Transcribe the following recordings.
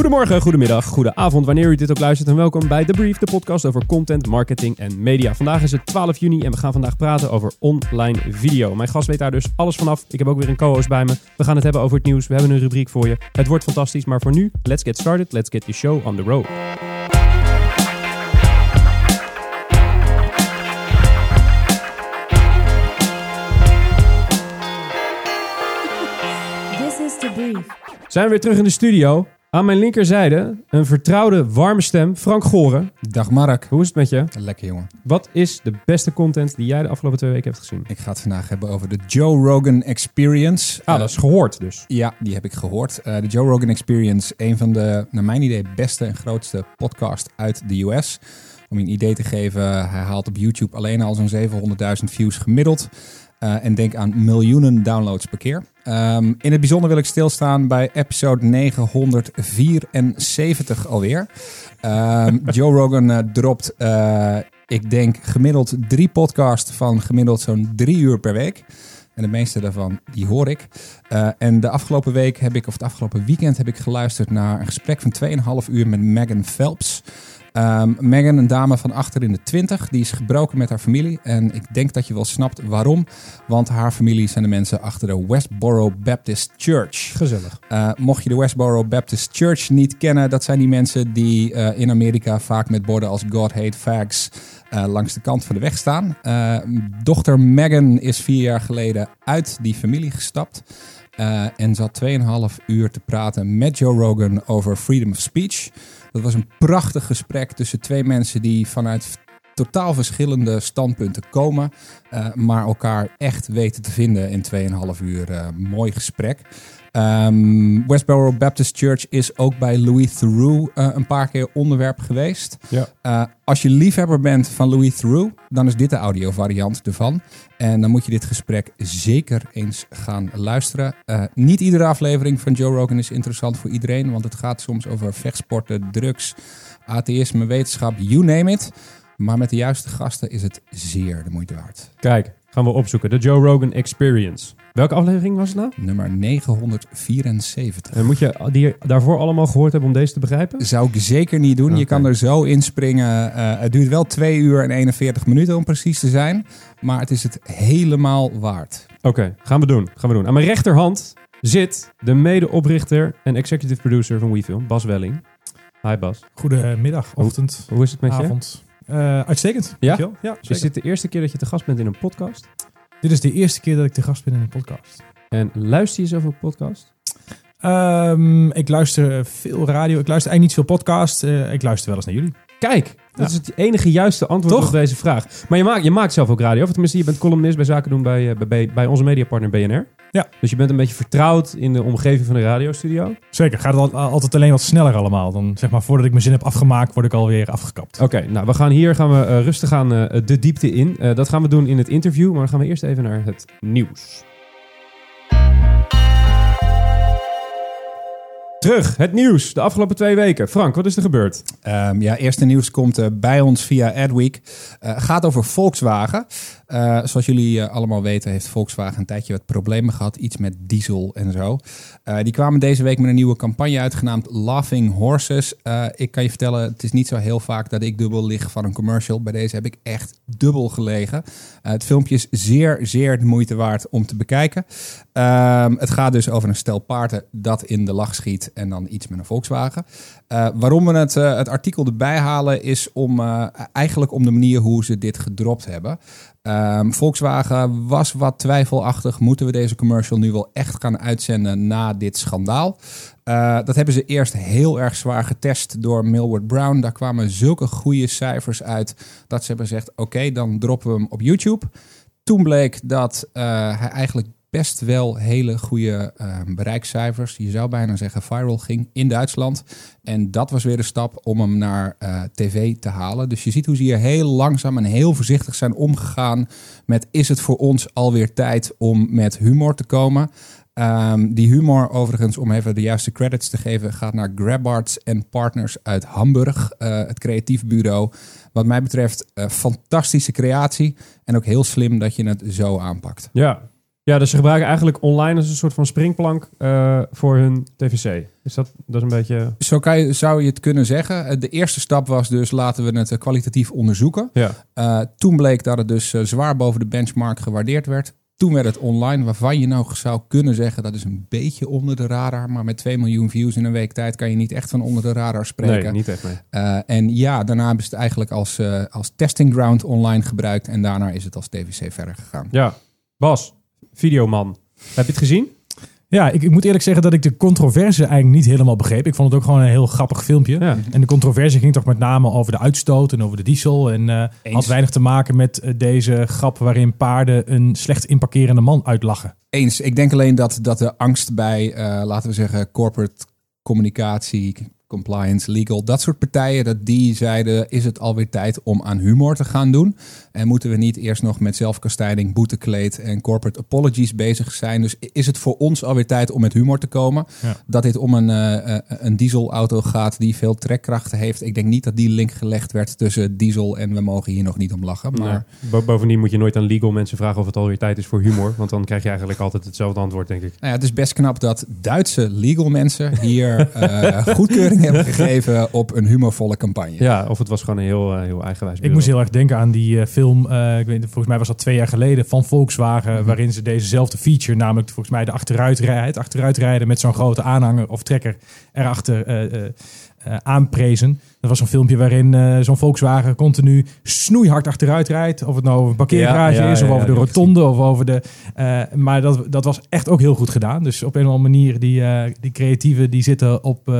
Goedemorgen, goedemiddag, goedenavond, wanneer u dit ook luistert. En welkom bij The Brief, de podcast over content, marketing en media. Vandaag is het 12 juni en we gaan vandaag praten over online video. Mijn gast weet daar dus alles vanaf. Ik heb ook weer een co-host bij me. We gaan het hebben over het nieuws. We hebben een rubriek voor je. Het wordt fantastisch, maar voor nu, let's get started. Let's get the show on the road. This is the brief. Zijn we weer terug in de studio. Aan mijn linkerzijde een vertrouwde, warme stem, Frank Goren. Dag Mark. Hoe is het met je? Lekker jongen. Wat is de beste content die jij de afgelopen twee weken hebt gezien? Ik ga het vandaag hebben over de Joe Rogan Experience. Ah, dat is gehoord dus. Ja, die heb ik gehoord. Eh, de Joe Rogan Experience, een van de, naar mijn idee, beste en grootste podcast uit de US. Om je een idee te geven, hij haalt op YouTube alleen al zo'n 700.000 views gemiddeld. Eh, en denk aan miljoenen downloads per keer. Ehm, in het bijzonder wil ik stilstaan bij episode 974 alweer. Ehm, Joe Rogan eh, dropt, eh, ik denk, gemiddeld drie podcasts van gemiddeld zo'n drie uur per week. En de meeste daarvan, die hoor ik. En de afgelopen week heb ik, of het afgelopen weekend heb ik geluisterd naar een gesprek van 2,5 uur met Megan Phelps. Ehm, Megan, een dame van achter in de 20, die is gebroken met haar familie. En ik denk dat je wel snapt waarom. Want haar familie zijn de mensen achter de Westboro Baptist Church. Gezellig. Uh, mocht je de Westboro Baptist Church niet kennen, dat zijn die mensen die uh, in Amerika vaak met borden als God Hate Fags uh, langs de kant van de weg staan. dochter Megan is vier jaar geleden uit die familie gestapt. en zat 2,5 uur te praten met Joe Rogan over freedom of speech. Dat was een prachtig gesprek tussen twee mensen die vanuit totaal verschillende standpunten komen, uh, maar elkaar echt weten te vinden in 2,5 uur. Uh, mooi gesprek. Um, Westboro Baptist Church is ook bij Louis Theroux uh, een paar keer onderwerp geweest. Ja. als je liefhebber bent van Louis Theroux, dan is dit de audiovariant ervan. En dan moet je dit gesprek zeker eens gaan luisteren. niet iedere aflevering van Joe Rogan is interessant voor iedereen, want het gaat soms over vechtsporten, drugs, atheïsme, wetenschap, you name it. Maar met de juiste gasten is het zeer de moeite waard. Kijk, gaan we opzoeken. De Joe Rogan Experience. Welke aflevering was het nou? Nummer 974. En moet je die daarvoor allemaal gehoord hebben om deze te begrijpen? Zou ik zeker niet doen. Okay. Je kan er zo inspringen. Uh, het duurt wel 2 uur en 41 minuten om precies te zijn. Maar het is het helemaal waard. Oké, okay, gaan we doen. Gaan we doen. Aan mijn rechterhand zit de medeoprichter en executive producer van WeFilm, Bas Welling. Hi Bas. Goedemiddag, ochtend, Hoe, hoe is het met avond. je? Uh, uitstekend. Ja? Ja, ja is dit de eerste keer dat je te gast bent in een podcast? Dit is de eerste keer dat ik te gast ben in een podcast. En luister je zoveel podcast? Um, ik luister veel radio. Ik luister eigenlijk niet veel podcast. Uh, ik luister wel eens naar jullie. Kijk, dat is het enige juiste antwoord Toch? op deze vraag. Maar je maakt, je maakt zelf ook radio. Of tenminste, je bent columnist bij zaken doen bij, uh, bij, bij onze mediapartner BNR. Ja. Dus je bent een beetje vertrouwd in de omgeving van de radiostudio. Zeker. Gaat het altijd alleen wat sneller allemaal. Dan zeg maar, voordat ik mijn zin heb afgemaakt, word ik alweer afgekapt. Oké, okay, nou we gaan hier gaan we uh, rustig aan uh, de diepte in. Uh, dat gaan we doen in het interview, maar dan gaan we eerst even naar het nieuws. Terug, het nieuws. De afgelopen twee weken. Frank, wat is er gebeurd? Um, ja, eerste nieuws komt uh, bij ons via Adweek. Uh, gaat over Volkswagen. Uh, zoals jullie allemaal weten heeft Volkswagen een tijdje wat problemen gehad. Iets met diesel en zo. die kwamen deze week met een nieuwe campagne uit genaamd Laughing Horses. ik kan je vertellen, het is niet zo heel vaak dat ik dubbel lig van een commercial. Bij deze heb ik echt dubbel gelegen. het filmpje is zeer, zeer de moeite waard om te bekijken. Um, het gaat dus over een stel paarden dat in de lach schiet en dan iets met een Volkswagen. Waarom we het, het artikel erbij halen is om eigenlijk om de manier hoe ze dit gedropt hebben. Um, Volkswagen was wat twijfelachtig. Moeten we deze commercial nu wel echt gaan uitzenden na dit schandaal? dat hebben ze eerst heel erg zwaar getest door Millward Brown. Daar kwamen zulke goede cijfers uit dat ze hebben gezegd: oké, dan droppen we hem op YouTube. Toen bleek dat hij eigenlijk best wel hele goede uh, bereikcijfers. Je zou bijna zeggen viral ging in Duitsland. En dat was weer de stap om hem naar uh, tv te halen. Dus je ziet hoe ze hier heel langzaam en heel voorzichtig zijn omgegaan met is het voor ons alweer tijd om met humor te komen. Um, die humor overigens, om even de juiste credits te geven, gaat naar Grabarts en Partners uit Hamburg. Uh, het creatief bureau. Wat mij betreft uh, fantastische creatie. En ook heel slim dat je het zo aanpakt. Ja, Ja, dus ze gebruiken eigenlijk online als een soort van springplank eh, voor hun TVC. Is dat, dat is een beetje... Zo kan je, zou je het kunnen zeggen. Eh, De eerste stap was dus laten we het eh, kwalitatief onderzoeken. Ja, toen bleek dat het dus zwaar boven de benchmark gewaardeerd werd. Toen werd het online, waarvan je nou zou kunnen zeggen dat is een beetje onder de radar. Maar met 2 miljoen views in een week tijd kan je niet echt van onder de radar spreken. nee, niet echt mee. Eh, en ja, daarna hebben ze het eigenlijk als, als testing ground online gebruikt. En daarna is het als TVC verder gegaan. Ja, Bas, videoman. Heb je het gezien? Ja, ik, ik moet eerlijk zeggen dat ik de controverse eigenlijk niet helemaal begreep. Ik vond het ook gewoon een heel grappig filmpje. Ja. En de controverse ging toch met name over de uitstoot en over de diesel. En eh, had weinig te maken met eh, deze grap waarin paarden een slecht inparkerende man uitlachen. Eens. Ik denk alleen dat, dat de angst bij, eh, laten we zeggen, corporate communicatie, compliance, legal, dat soort partijen, dat die zeiden, is het alweer tijd om aan humor te gaan doen? En moeten we niet eerst nog met zelfkastijding, boetekleed en corporate apologies bezig zijn? Dus is het voor ons alweer tijd om met humor te komen? Ja. Dat dit om een, eh, een dieselauto gaat die veel trekkrachten heeft. Ik denk niet dat die link gelegd werd tussen diesel en we mogen hier nog niet om lachen. Maar Maar bo- bovendien moet je nooit aan legal mensen vragen of het alweer tijd is voor humor. Want dan krijg je eigenlijk altijd hetzelfde antwoord, denk ik. Nou ja, het is best knap dat Duitse legal mensen hier eh, goedkeuring hebben gegeven op een humorvolle campagne. Ja, of het was gewoon een heel, eh, heel eigenwijs Ik moest heel erg denken aan die eh, film, eh, ik weet, volgens mij was dat twee jaar geleden, van Volkswagen. Waarin ze dezezelfde feature, namelijk volgens mij de achteruitrijden, het achteruitrijden met zo'n grote aanhanger of trekker erachter eh, eh, eh, aanprezen. Dat was zo'n filmpje waarin eh, zo'n Volkswagen continu snoeihard achteruit rijdt. Of het nou over een parkeergarage Ja, ja, is, of ja, over de rotonde, of over de... eh, maar dat, dat was echt ook heel goed gedaan. Dus op een of andere manier, die, eh, die creatieven die zitten op...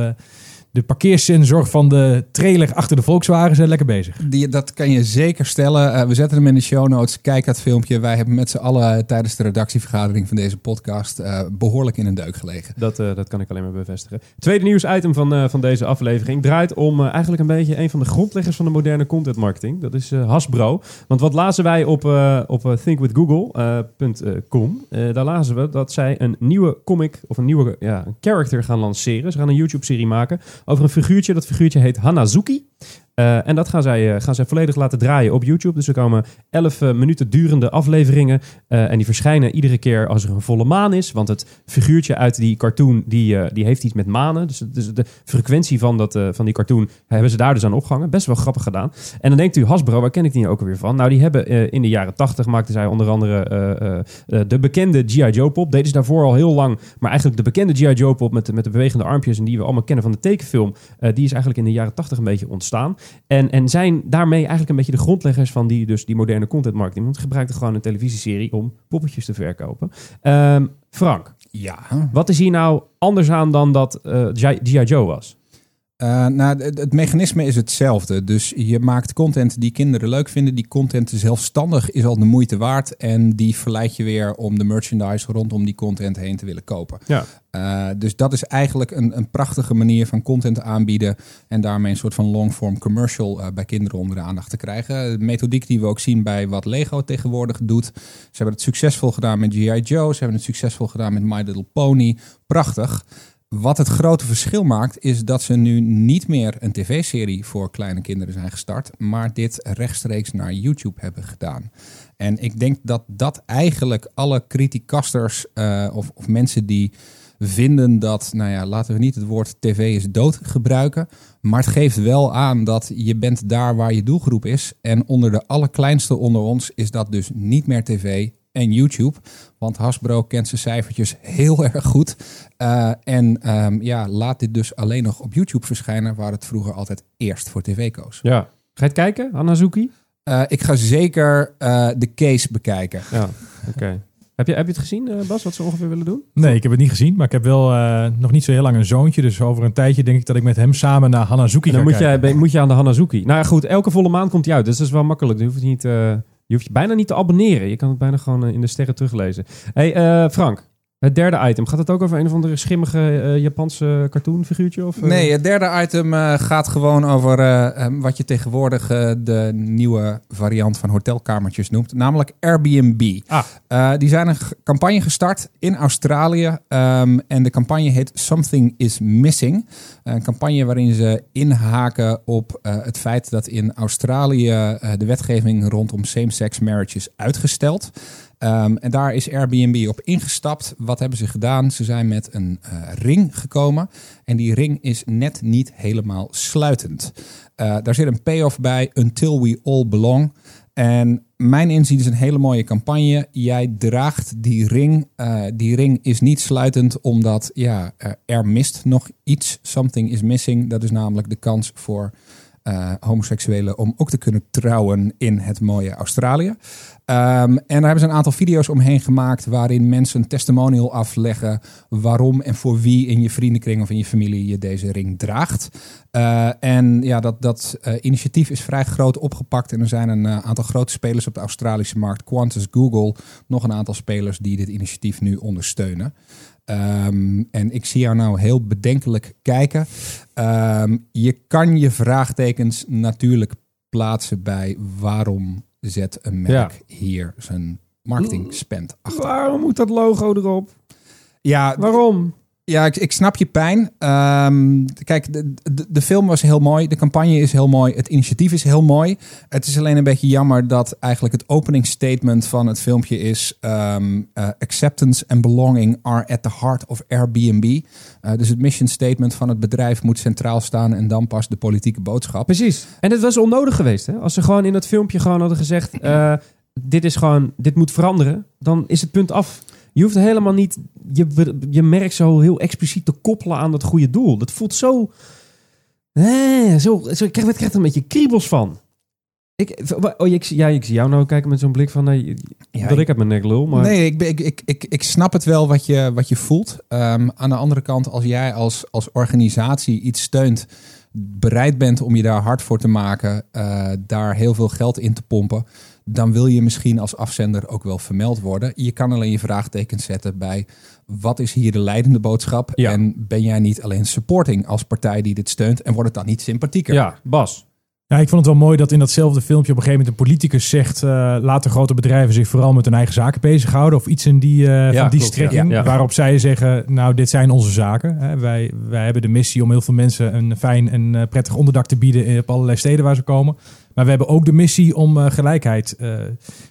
de parkeersensor van de trailer achter de Volkswagen zijn lekker bezig. Die, dat kan je zeker stellen. Eh, we zetten hem in de show notes. Kijk dat filmpje. Wij hebben met z'n allen tijdens de redactievergadering van deze podcast eh, behoorlijk in een deuk gelegen. Dat, eh, dat kan ik alleen maar bevestigen. Tweede nieuwsitem van, eh, van deze aflevering draait om eigenlijk een beetje een van de grondleggers van de moderne content marketing. Dat is eh, Hasbro. Want wat lazen wij op, eh, op thinkwithgoogle.com? Eh, daar lazen we dat zij een nieuwe comic of een nieuwe ja, een character gaan lanceren. Ze gaan een YouTube-serie maken over een figuurtje. Dat figuurtje heet Hanazuki. Eh, en dat gaan zij, eh, gaan zij volledig laten draaien op YouTube. Dus er komen 11 eh, minuten durende afleveringen. en die verschijnen iedere keer als er een volle maan is. Want het figuurtje uit die cartoon die, die heeft iets met manen. Dus, de frequentie van, dat, van die cartoon hebben ze daar dus aan opgehangen. Best wel grappig gedaan. En dan denkt u, Hasbro, waar ken ik die ook alweer van? Nou, die hebben in de jaren 80 maakten zij onder andere de bekende G.I. Joe pop. Deden ze daarvoor al heel lang. Maar eigenlijk de bekende G.I. Joe pop met, met de bewegende armpjes. En die we allemaal kennen van de tekenfilm. die is eigenlijk in de jaren 80 een beetje ontstaan. En, en zijn daarmee eigenlijk een beetje de grondleggers van die, dus die moderne content marketing. Want ze gebruikten gewoon een televisieserie om poppetjes te verkopen. Ehm, Frank, Ja. wat is hier nou anders aan dan dat eh, G.I. Joe was? Eh, nou, het, het mechanisme is hetzelfde. Dus je maakt content die kinderen leuk vinden. Die content zelfstandig is al de moeite waard. En die verleidt je weer om de merchandise rondom die content heen te willen kopen. Ja. Eh, dus dat is eigenlijk een, een prachtige manier van content aanbieden. En daarmee een soort van long-form commercial eh, bij kinderen onder de aandacht te krijgen. De methodiek die we ook zien bij wat Lego tegenwoordig doet. Ze hebben het succesvol gedaan met G.I. Joe. Ze hebben het succesvol gedaan met My Little Pony. Prachtig. Wat het grote verschil maakt, is dat ze nu niet meer een tv-serie voor kleine kinderen zijn gestart, maar dit rechtstreeks naar YouTube hebben gedaan. En ik denk dat dat eigenlijk alle criticasters eh, of, of mensen die vinden dat, nou ja, laten we niet het woord tv is dood gebruiken, maar het geeft wel aan dat je bent daar waar je doelgroep is. En onder de allerkleinste onder ons is dat dus niet meer tv en YouTube. Want Hasbro kent zijn cijfertjes heel erg goed. Uh, en um, ja, laat dit dus alleen nog op YouTube verschijnen, waar het vroeger altijd eerst voor tv koos. Ja. Ga je het kijken, Hanazuki? Uh, ik ga zeker uh, de case bekijken. Ja, oké. Okay. Heb je, heb je het gezien, Bas, wat ze ongeveer willen doen? Nee, ik heb het niet gezien. Maar ik heb wel uh, nog niet zo heel lang een zoontje. Dus over een tijdje denk ik dat ik met hem samen naar Hanazuki en dan ga moet kijken. Je, moet je aan de Hanazuki. Nou ja, goed, elke volle maand komt hij uit. Dus dat is wel makkelijk. Je hoeft, niet, uh, je, hoeft je bijna niet te abonneren. Je kan het bijna gewoon uh, in de sterren teruglezen. hey, uh, Frank. Het derde item, gaat het ook over een of andere schimmige uh, Japanse cartoonfiguurtje? Of, uh? Nee, het derde item uh, gaat gewoon over uh, wat je tegenwoordig de nieuwe variant van hotelkamertjes noemt, namelijk Airbnb. Ah. die zijn een campagne gestart in Australië um, en de campagne heet Something is Missing. Een campagne waarin ze inhaken op het feit dat in Australië de wetgeving rondom same-sex marriage is uitgesteld. Ehm, en daar is Airbnb op ingestapt. Wat hebben ze gedaan? Ze zijn met een eh, ring gekomen. En die ring is net niet helemaal sluitend. Eh, daar zit een payoff bij, Until We All Belong. En mijn inzien is een hele mooie campagne. Jij draagt die ring. Eh, die ring is niet sluitend omdat ja, er, er mist nog iets. Something is missing. Dat is namelijk de kans voor eh, homoseksuelen om ook te kunnen trouwen in het mooie Australië. Ehm, en daar hebben ze een aantal video's omheen gemaakt waarin mensen een testimonial afleggen waarom en voor wie in je vriendenkring of in je familie je deze ring draagt. Uh, en ja, dat, dat uh, initiatief is vrij groot opgepakt en er zijn een uh, aantal grote spelers op de Australische markt, Qantas, Google, nog een aantal spelers die dit initiatief nu ondersteunen. Um, en ik zie jou nou heel bedenkelijk kijken. Um, je kan je vraagtekens natuurlijk plaatsen bij waarom zet een merk ja. hier zijn marketing spend achter. Waarom moet dat logo erop? Ja, waarom? Ja, ik, snap je pijn. Um, kijk, de, de, film was heel mooi. De campagne is heel mooi. Het initiatief is heel mooi. Het is alleen een beetje jammer dat eigenlijk het opening statement van het filmpje is... Um, uh, acceptance and belonging are at the heart of Airbnb. Uh, dus het mission statement van het bedrijf moet centraal staan... en dan pas de politieke boodschap. Precies. En het was onnodig geweest. Hè? Als ze gewoon in dat filmpje gewoon hadden gezegd... Uh, dit is gewoon, dit moet veranderen. Dan is het punt af. Je hoeft helemaal niet je, je merk zo heel expliciet te koppelen aan dat goede doel. Dat voelt zo. Eh, zo, zo ik, krijg, ik krijg er een beetje kriebels van. Ik, oh, ik, ja, ik zie jou nou kijken met zo'n blik van nee, ja, dat ik uit mijn nek lul. Maar... Nee, ik, ik, ik, ik, ik snap het wel wat je, wat je voelt. Um, aan de andere kant, als jij als, als organisatie iets steunt, bereid bent om je daar hard voor te maken, uh, daar heel veel geld in te pompen, dan wil je misschien als afzender ook wel vermeld worden. Je kan alleen je vraagtekens zetten bij wat is hier de leidende boodschap? Ja. En ben jij niet alleen supporting als partij die dit steunt en wordt het dan niet sympathieker? Ja, Bas. Ja, ik vond het wel mooi dat in datzelfde filmpje op een gegeven moment een politicus zegt: uh, laten grote bedrijven zich vooral met hun eigen zaken bezighouden. Of iets in die, uh, ja, van die klopt, strekking. Ja, ja. Waarop zij zeggen: Nou, dit zijn onze zaken. Hè. Wij, wij hebben de missie om heel veel mensen een fijn en uh, prettig onderdak te bieden op allerlei steden waar ze komen. Maar we hebben ook de missie om uh, gelijkheid uh,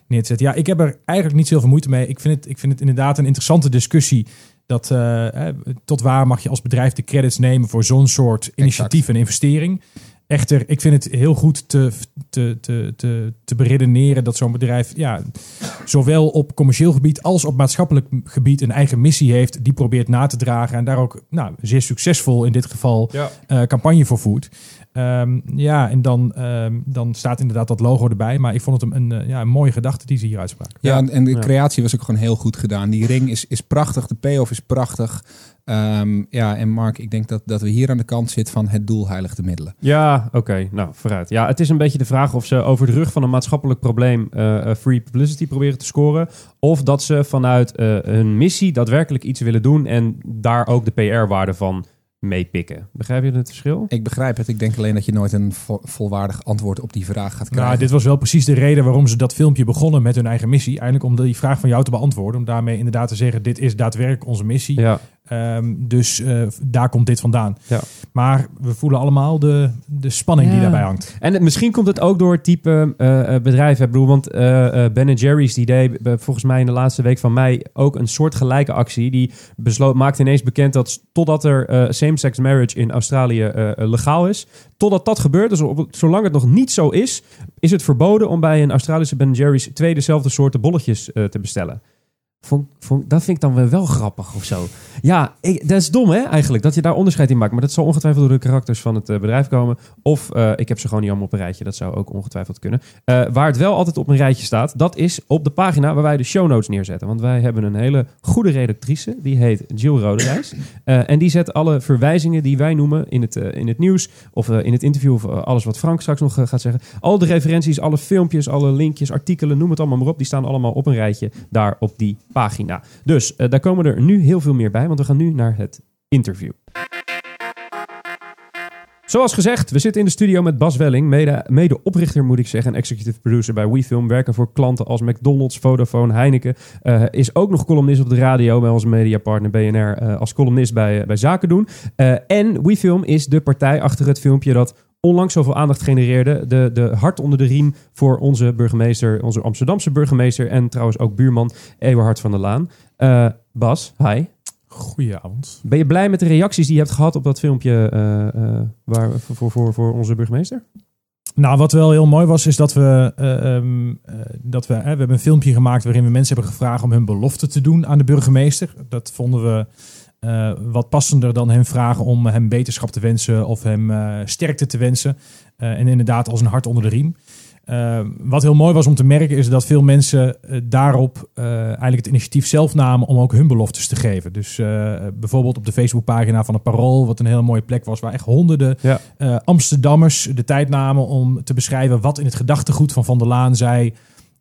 neer te zetten. Ja, ik heb er eigenlijk niet zoveel moeite mee. Ik vind het, ik vind het inderdaad een interessante discussie. Dat, uh, tot waar mag je als bedrijf de credits nemen voor zo'n soort initiatief exact. en investering? Echter, ik vind het heel goed te, te, te, te, te beredeneren dat zo'n bedrijf ja, zowel op commercieel gebied als op maatschappelijk gebied een eigen missie heeft. Die probeert na te dragen en daar ook nou, zeer succesvol in dit geval ja. uh, campagne voor voert. Um, ja, en dan, um, dan staat inderdaad dat logo erbij. Maar ik vond het een, een, ja, een mooie gedachte die ze hier uitspraken. Ja, ja. en de creatie was ook gewoon heel goed gedaan. Die ring is, is prachtig, de payoff is prachtig. Um, ja, en Mark, ik denk dat, dat we hier aan de kant zitten van het doel heiligt de middelen. Ja, oké. Okay. Nou, vooruit. Ja, het is een beetje de vraag of ze over de rug van een maatschappelijk probleem uh, free publicity proberen te scoren. Of dat ze vanuit uh, hun missie daadwerkelijk iets willen doen en daar ook de PR-waarde van meepikken. Begrijp je het verschil? Ik begrijp het. Ik denk alleen dat je nooit een vo volwaardig antwoord op die vraag gaat krijgen. Nou, dit was wel precies de reden waarom ze dat filmpje begonnen met hun eigen missie. Eigenlijk om die vraag van jou te beantwoorden. Om daarmee inderdaad te zeggen, dit is daadwerkelijk onze missie. Ja. Um, dus uh, daar komt dit vandaan. Ja. Maar we voelen allemaal de, de spanning ja. die daarbij hangt. En het, misschien komt het ook door het type uh, bedrijf. Ik bedoel, want uh, Ben Jerry's die deed volgens mij in de laatste week van mei ook een soort gelijke actie. Die besloot, maakte ineens bekend dat totdat er same-sex marriage in Australië legaal is, totdat dat gebeurt, dus op, zolang het nog niet zo is, is het verboden om bij een Australische Ben Jerry's twee dezelfde soorten bolletjes te bestellen. Dat vind ik dan wel, grappig of zo. Ja, dat is dom hè, eigenlijk, dat je daar onderscheid in maakt. Maar dat zal ongetwijfeld door de karakters van het uh, bedrijf komen. Of uh, ik heb ze gewoon niet allemaal op een rijtje. Dat zou ook ongetwijfeld kunnen. Uh, waar het wel altijd op een rijtje staat, dat is op de pagina waar wij de show notes neerzetten. Want wij hebben een hele goede redactrice, die heet Jill Roderijs. en die zet alle verwijzingen die wij noemen in het, in het nieuws of in het interview of alles wat Frank straks nog gaat zeggen. Al de referenties, alle filmpjes, alle linkjes, artikelen, noem het allemaal maar op. Die staan allemaal op een rijtje daar op die pagina. Dus uh, daar komen er nu heel veel meer bij, want we gaan nu naar het interview. Zoals gezegd, we zitten in de studio met Bas Welling, mede, mede oprichter moet ik zeggen en executive producer bij WeFilm. Werken voor klanten als McDonald's, Vodafone, Heineken. Uh, is ook nog columnist op de radio bij onze mediapartner BNR uh, als columnist bij, bij Zaken doen. En WeFilm is de partij achter het filmpje dat onlangs zoveel aandacht genereerde. De, de hart onder de riem voor onze burgemeester, onze Amsterdamse burgemeester en trouwens ook buurman Eberhard van der Laan. Eh, Bas, hi. Goedenavond. Ben je blij met de reacties die je hebt gehad op dat filmpje eh, eh, waar, voor, voor, voor onze burgemeester? Nou, wat wel heel mooi was, is dat we, ehm, eh, dat we, we hebben een filmpje gemaakt waarin we mensen hebben gevraagd om hun belofte te doen aan de burgemeester. Dat vonden we eh, wat passender dan hem vragen om hem beterschap te wensen of hem eh, sterkte te wensen. Eh, en inderdaad als een hart onder de riem. Wat heel mooi was om te merken is dat veel mensen daarop eigenlijk het initiatief zelf namen om ook hun beloftes te geven. Dus bijvoorbeeld op de Facebookpagina van het Parool, wat een hele mooie plek was, waar echt honderden Ja. Amsterdammers de tijd namen om te beschrijven wat in het gedachtegoed van Van der Laan zij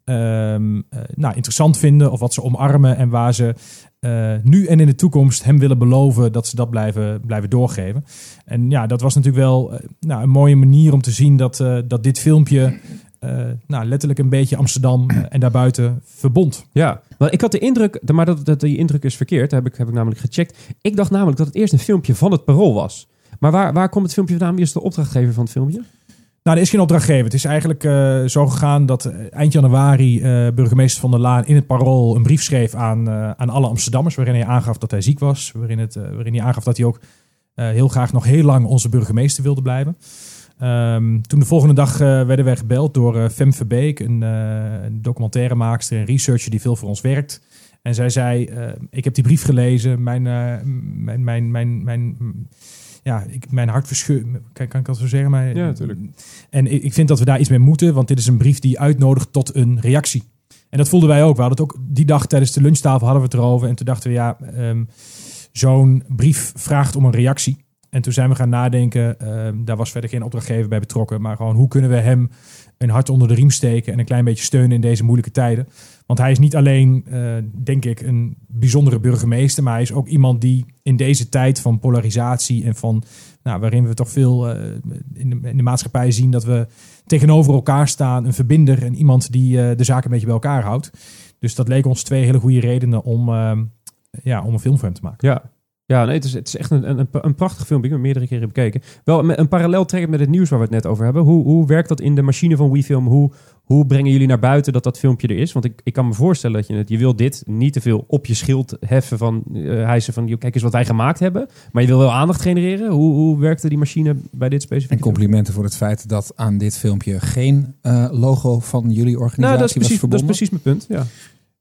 ehm, eh, nou, interessant vinden of wat ze omarmen en waar ze eh, nu en in de toekomst hem willen beloven dat ze dat blijven, blijven doorgeven. En ja, dat was natuurlijk wel eh, nou, een mooie manier om te zien dat, dat dit filmpje nou, letterlijk een beetje Amsterdam en daarbuiten verbond. Ja, want ik had de indruk, maar dat, dat die indruk is verkeerd, heb ik, heb ik namelijk gecheckt. Ik dacht namelijk dat het eerst een filmpje van het Parool was. Maar waar, waar komt het filmpje vandaan? Wie is de opdrachtgever van het filmpje? Nou, er is geen opdrachtgever. Het is eigenlijk eh, zo gegaan dat eh, eind januari eh, burgemeester Van der Laan in het Parool een brief schreef aan, aan alle Amsterdammers. Waarin hij aangaf dat hij ziek was. Waarin, het, waarin hij aangaf dat hij ook heel graag nog heel lang onze burgemeester wilde blijven. Ehm, toen de volgende dag werden wij gebeld door Fem Verbeek, een, een documentairemaakster en researcher die veel voor ons werkt. En zij zei, ik heb die brief gelezen, mijn, mijn, mijn, mijn, mijn, ja, ik, mijn hart verscheurt. Kan, kan ik dat zo zeggen? Mijn, Ja, natuurlijk. En ik ik vind dat we daar iets mee moeten, want dit is een brief die uitnodigt tot een reactie. En dat voelden wij ook. We hadden het ook die dag tijdens de lunchtafel hadden we het erover. En toen dachten we, ja, ehm, zo'n brief vraagt om een reactie. En toen zijn we gaan nadenken, ehm, daar was verder geen opdrachtgever bij betrokken, maar gewoon hoe kunnen we hem een hart onder de riem steken en een klein beetje steunen in deze moeilijke tijden. Want hij is niet alleen, eh, denk ik, een bijzondere burgemeester, maar hij is ook iemand die in deze tijd van polarisatie en van, nou, waarin we toch veel eh, in, de, in de maatschappij zien dat we tegenover elkaar staan, een verbinder en iemand die eh, de zaken een beetje bij elkaar houdt. Dus dat leek ons twee hele goede redenen om, ehm, ja, om een film voor hem te maken. Ja. Ja, nee, het is, het is echt een, een, een prachtig filmpje. Ik heb meerdere keren bekeken. Wel met een parallel trekken met het nieuws waar we het net over hebben. Hoe, hoe werkt dat in de machine van WeFilm? Hoe, hoe brengen jullie naar buiten dat dat filmpje er is? Want ik, ik kan me voorstellen dat je het... Je wil dit niet te veel op je schild heffen van... eh hijsen van, kijk eens wat wij gemaakt hebben. Maar je wil wel aandacht genereren. Hoe, hoe werkte die machine bij dit En specifieke complimenten voor het feit dat aan dit filmpje geen eh, logo van jullie organisatie Nou, dat is, was dat is precies mijn punt. Ja.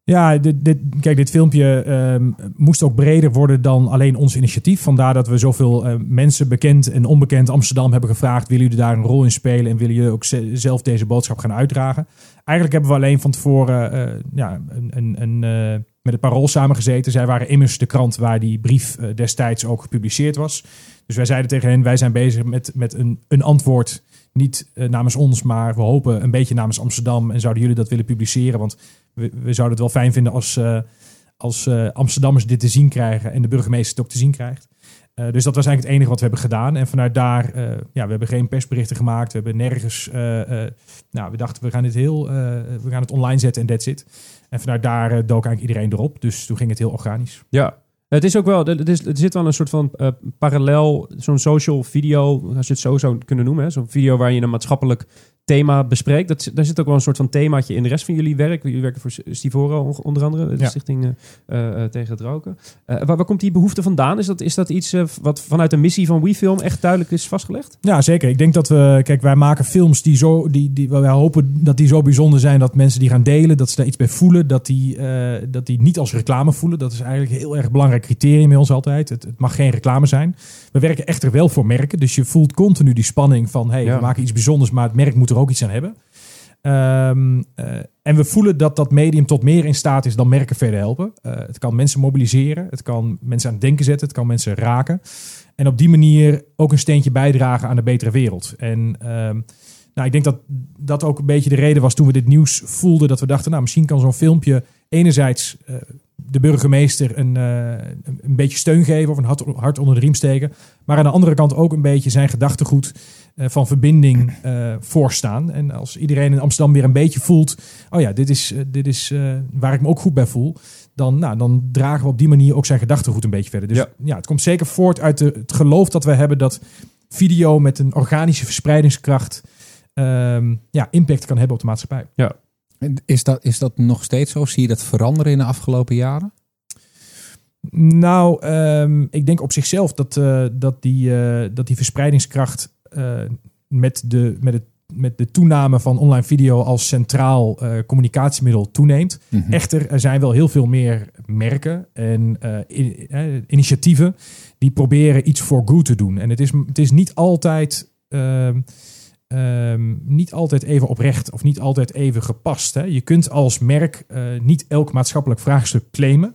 Ja, dit, dit, kijk, dit filmpje ehm, moest ook breder worden dan alleen ons initiatief. Vandaar dat we zoveel eh, mensen, bekend en onbekend Amsterdam, hebben gevraagd: willen jullie daar een rol in spelen en willen jullie ook ze- zelf deze boodschap gaan uitdragen? Eigenlijk hebben we alleen van tevoren eh, ja, een, een, een, eh, met samengezeten. Zij waren immers de krant waar die brief destijds ook gepubliceerd was. Dus wij zeiden tegen hen: wij zijn bezig met, met een, een antwoord. Niet eh, namens ons, maar we hopen een beetje namens Amsterdam. En zouden jullie dat willen publiceren? Want we, zouden het wel fijn vinden als, eh, als eh, Amsterdammers dit te zien krijgen en de burgemeester het ook te zien krijgt. Dus dat was eigenlijk het enige wat we hebben gedaan. En vanuit daar, ja, we hebben geen persberichten gemaakt. We hebben nergens, nou, we dachten we gaan dit heel, we gaan het online zetten en that's it. En vanuit daar dook eigenlijk iedereen erop. Dus toen ging het heel organisch. Ja. Het is ook wel, er, is, zit wel een soort van eh, parallel, zo'n social video, als je het zo zou kunnen noemen. Zo'n video waar je een maatschappelijk thema bespreekt. Dat, daar zit ook wel een soort van themaatje in de rest van jullie werk. Jullie werken voor Stivoro on- onder andere, de Ja. stichting eh, eh, eh, tegen het roken. Waar, waar komt die behoefte vandaan? Is dat, is dat iets wat vanuit de missie van WeFilm echt duidelijk is vastgelegd? Ja, zeker. Ik denk dat we, kijk, wij maken films die zo, die, die, wij hopen dat die zo bijzonder zijn dat mensen die gaan delen, dat ze daar iets bij voelen, dat die, dat die niet als reclame voelen. Dat is eigenlijk een heel erg belangrijk criterium bij ons altijd. Het, het mag geen reclame zijn. We werken echter wel voor merken, dus je voelt continu die spanning van, hey, Ja. we maken iets bijzonders, maar het merk moet er ook iets aan hebben. Ehm, eh, en we voelen dat dat medium tot meer in staat is dan merken verder helpen. Eh, het kan mensen mobiliseren, het kan mensen aan het denken zetten, het kan mensen raken. En op die manier ook een steentje bijdragen aan een betere wereld. En ehm, nou, ik denk dat dat ook een beetje de reden was toen we dit nieuws voelden. Dat we dachten, nou, misschien kan zo'n filmpje enerzijds eh, de burgemeester een, een, beetje steun geven of een hart, hart onder de riem steken. Maar aan de andere kant ook een beetje zijn gedachtegoed van verbinding eh, voorstaan. En als iedereen in Amsterdam weer een beetje voelt, oh ja, dit is, eh, dit is eh, waar ik me ook goed bij voel. Dan, nou, dan dragen we op die manier ook zijn gedachtegoed een beetje verder. Dus Ja. ja, het komt zeker voort uit de, het geloof dat we hebben dat video met een organische verspreidingskracht ehm, ja, impact kan hebben op de maatschappij. Is dat, is dat nog steeds zo? Zie je dat veranderen in de afgelopen jaren? Nou, ehm, ik denk op zichzelf dat, eh, dat, die, eh, dat die verspreidingskracht eh, met, de, met, het, met de toename van online video als centraal eh, communicatiemiddel toeneemt. Mhm. Echter, er zijn wel heel veel meer merken en eh, eh, initiatieven die proberen iets voor good te doen. En het is, het is niet altijd. ehm, ehm, niet altijd even oprecht of niet altijd even gepast. Hè? Je kunt als merk eh, niet elk maatschappelijk vraagstuk claimen,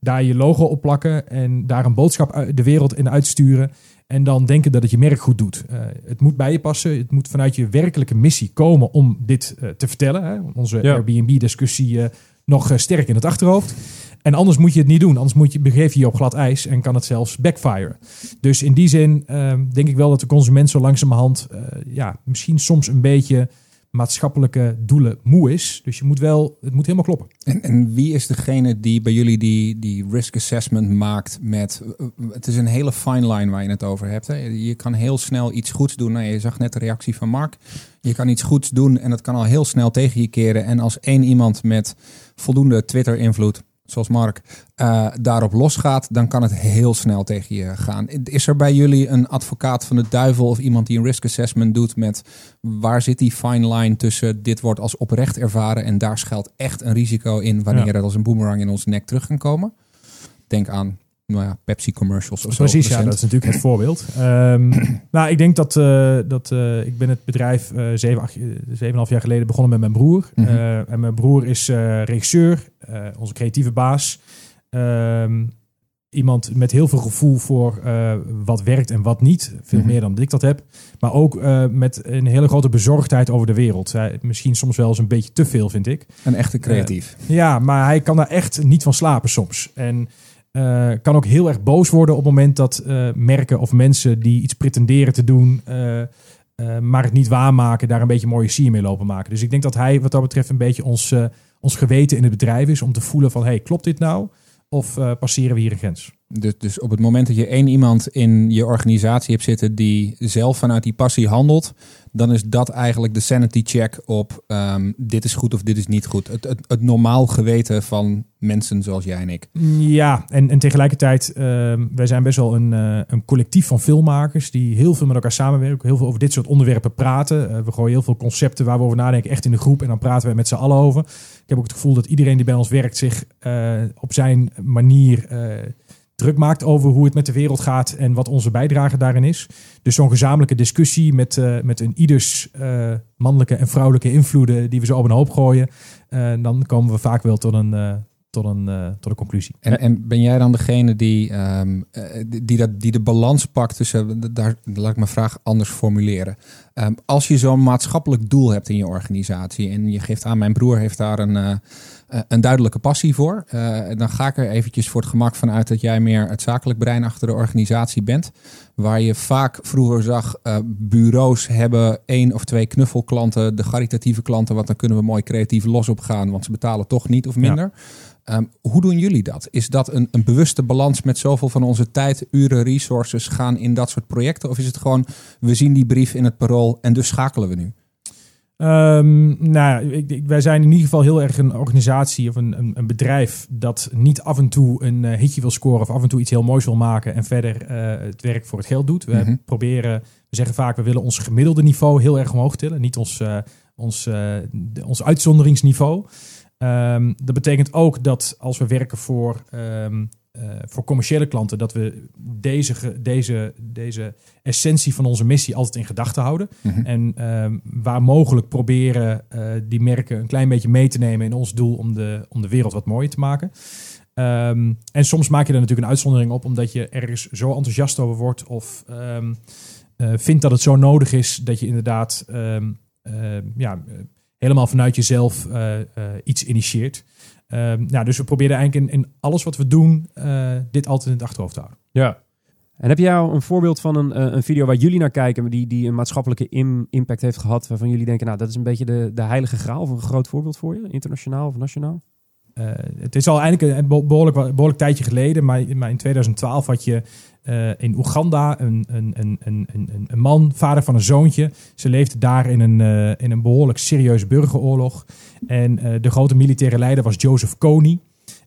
daar je logo op plakken en daar een boodschap de wereld in uitsturen en dan denken dat het je merk goed doet. Eh, het moet bij je passen, het moet vanuit je werkelijke missie komen om dit eh, te vertellen. Hè? Onze Ja. Airbnb-discussie eh, nog sterk in het achterhoofd. En anders moet je het niet doen. Anders moet je, begeef je je op glad ijs en kan het zelfs backfire. Dus in die zin ehm, denk ik wel dat de consument zo langzamerhand... ja, misschien soms een beetje maatschappelijke doelen moe is. Dus je moet wel, het moet helemaal kloppen. En, en wie is degene die bij jullie die, die risk assessment maakt met... eh, Het is een hele fine line waar je het over hebt. Hè? Je kan heel snel iets goeds doen. Nou, je zag net de reactie van Mark. Je kan iets goeds doen en dat kan al heel snel tegen je keren. En als één iemand met voldoende Twitter-invloed, zoals Mark, eh, daarop losgaat... dan kan het heel snel tegen je gaan. Is er bij jullie een advocaat van de duivel... of iemand die een risk assessment doet met... waar zit die fine line tussen dit wordt als oprecht ervaren... en daar schuilt echt een risico in... wanneer Ja. het als een boemerang in onze nek terug kan komen? Denk aan nou ja, Pepsi commercials of zo. Precies, ja, dat is natuurlijk het voorbeeld. Ehm, nou, ik denk dat, eh, dat eh, ik ben het bedrijf eh zeven, acht, zeven en half jaar geleden begonnen met mijn broer. Mhm. En mijn broer is regisseur, onze creatieve baas. Ehm, iemand met heel veel gevoel voor eh, wat werkt en wat niet. Veel Mhm. meer dan ik dat heb. Maar ook eh, met een hele grote bezorgdheid over de wereld. Misschien soms wel eens een beetje te veel, vind ik. Een echte creatief. Ja, maar hij kan daar echt niet van slapen soms. En eh, kan ook heel erg boos worden op het moment dat eh, merken of mensen die iets pretenderen te doen, eh, eh, maar het niet waarmaken, daar een beetje mooie sier mee lopen maken. Dus ik denk dat hij wat dat betreft een beetje ons, eh, ons geweten in het bedrijf is om te voelen van, hey, klopt dit nou? Of eh, passeren we hier een grens? Dus, dus op het moment dat je één iemand in je organisatie hebt zitten die zelf vanuit die passie handelt, dan is dat eigenlijk de sanity check op ehm, dit is goed of dit is niet goed. Het, het, het normaal geweten van mensen zoals jij en ik. Ja, en, en tegelijkertijd, ehm, wij zijn best wel een, eh, een collectief van filmmakers die heel veel met elkaar samenwerken, heel veel over dit soort onderwerpen praten. Eh, we gooien heel veel concepten waar we over nadenken echt in de groep en dan praten we met z'n allen over. Ik heb ook het gevoel dat iedereen die bij ons werkt zich eh, op zijn manier druk maakt over hoe het met de wereld gaat en wat onze bijdrage daarin is. Dus zo'n gezamenlijke discussie met, eh, met een ieders eh, mannelijke en vrouwelijke invloeden die we zo op een hoop gooien, eh, dan komen we vaak wel tot een, tot een, tot een conclusie. En, en ben jij dan degene die, ehm, eh, die, die dat, die de balans pakt tussen, daar, laat ik mijn vraag anders formuleren. Ehm, als je zo'n maatschappelijk doel hebt in je organisatie en je geeft aan, mijn broer heeft daar een, eh, eh, een duidelijke passie voor, eh, dan ga ik er eventjes voor het gemak van uit dat jij meer het zakelijk brein achter de organisatie bent. Waar je vaak vroeger zag, bureaus hebben één of twee knuffelklanten, de caritatieve klanten, want dan kunnen we mooi creatief los op gaan, want ze betalen toch niet of minder. Ehm, hoe doen jullie dat? Is dat een, een bewuste balans met zoveel van onze tijd, uren, resources gaan in dat soort projecten? Of is het gewoon, we zien die brief in het parool en dus schakelen we nu? Ehm, nou, ja, ik, ik- wij zijn in ieder geval heel erg een organisatie of een, een, een bedrijf dat niet af en toe een eh, hitje wil scoren of af en toe iets heel moois wil maken en verder eh, het werk voor het geld doet. We Mhm. proberen, we zeggen vaak, we willen ons gemiddelde niveau heel erg omhoog tillen, niet ons, eh, ons, ons uitzonderingsniveau. Ehm, dat betekent ook dat als we werken voor, ehm, eh, voor commerciële klanten, dat we deze, deze, deze essentie van onze missie altijd in gedachten houden. Mhm. En ehm, waar mogelijk proberen eh, die merken een klein beetje mee te nemen in ons doel om de, om de wereld wat mooier te maken. En soms maak je er natuurlijk een uitzondering op omdat je ergens zo enthousiast over wordt of eh, vindt dat het zo nodig is dat je inderdaad ja, helemaal vanuit jezelf eh, eh, iets initieert. Ehm, nou, dus we proberen eigenlijk in, in alles wat we doen eh, dit altijd in het achterhoofd te houden. Ja. En heb jij nou een voorbeeld van een, eh, een video waar jullie naar kijken, die, die een maatschappelijke im- impact heeft gehad, waarvan jullie denken, nou, dat is een beetje de, de heilige graal of een groot voorbeeld voor je, internationaal of nationaal? Eh, het is al eigenlijk een be- behoorlijk, behoorlijk tijdje geleden, maar, in 2012 had je eh, in Oeganda een, een, een, een, een, man, vader van een zoontje. Ze leefde daar in een, eh, in een behoorlijk serieuze burgeroorlog. En de grote militaire leider was Joseph Kony.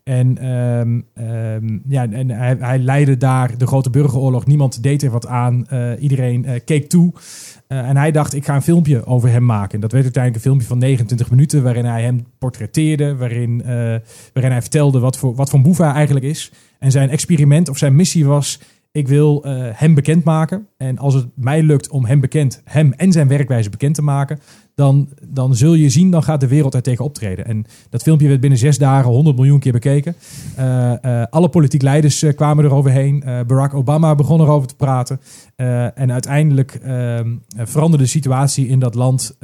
En, ehm, ehm, ja, en hij, leidde daar de grote burgeroorlog. Niemand deed er wat aan. Eh, iedereen eh, keek toe. Eh, en hij dacht, ik ga een filmpje over hem maken. En dat werd uiteindelijk een filmpje van 29 minuten... waarin hij hem portretteerde. Waarin, waarin hij vertelde wat voor, wat voor hij eigenlijk is. En zijn experiment of zijn missie was... ik wil hem bekendmaken. En als het mij lukt om hem bekend... hem en zijn werkwijze bekend te maken... Dan, dan zul je zien, dan gaat de wereld er tegen optreden. En dat filmpje werd binnen zes dagen 100 miljoen keer bekeken. Eh, eh, alle politiek leiders eh, kwamen eroverheen. Barack Obama begon erover te praten. En uiteindelijk ehm, eh, veranderde de situatie in dat land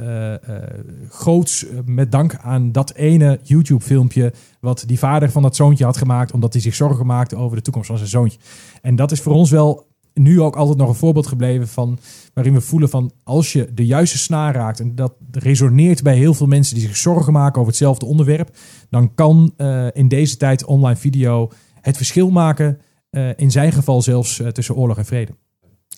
groots. met dank aan dat ene YouTube-filmpje. wat die vader van dat zoontje had gemaakt. omdat hij zich zorgen maakte over de toekomst van zijn zoontje. En dat is voor ons wel nu ook altijd nog een voorbeeld gebleven van waarin we voelen van als je de juiste snaar raakt en dat resoneert bij heel veel mensen die zich zorgen maken over hetzelfde onderwerp, dan kan eh, in deze tijd online video het verschil maken, eh, in zijn geval zelfs eh, tussen oorlog en vrede.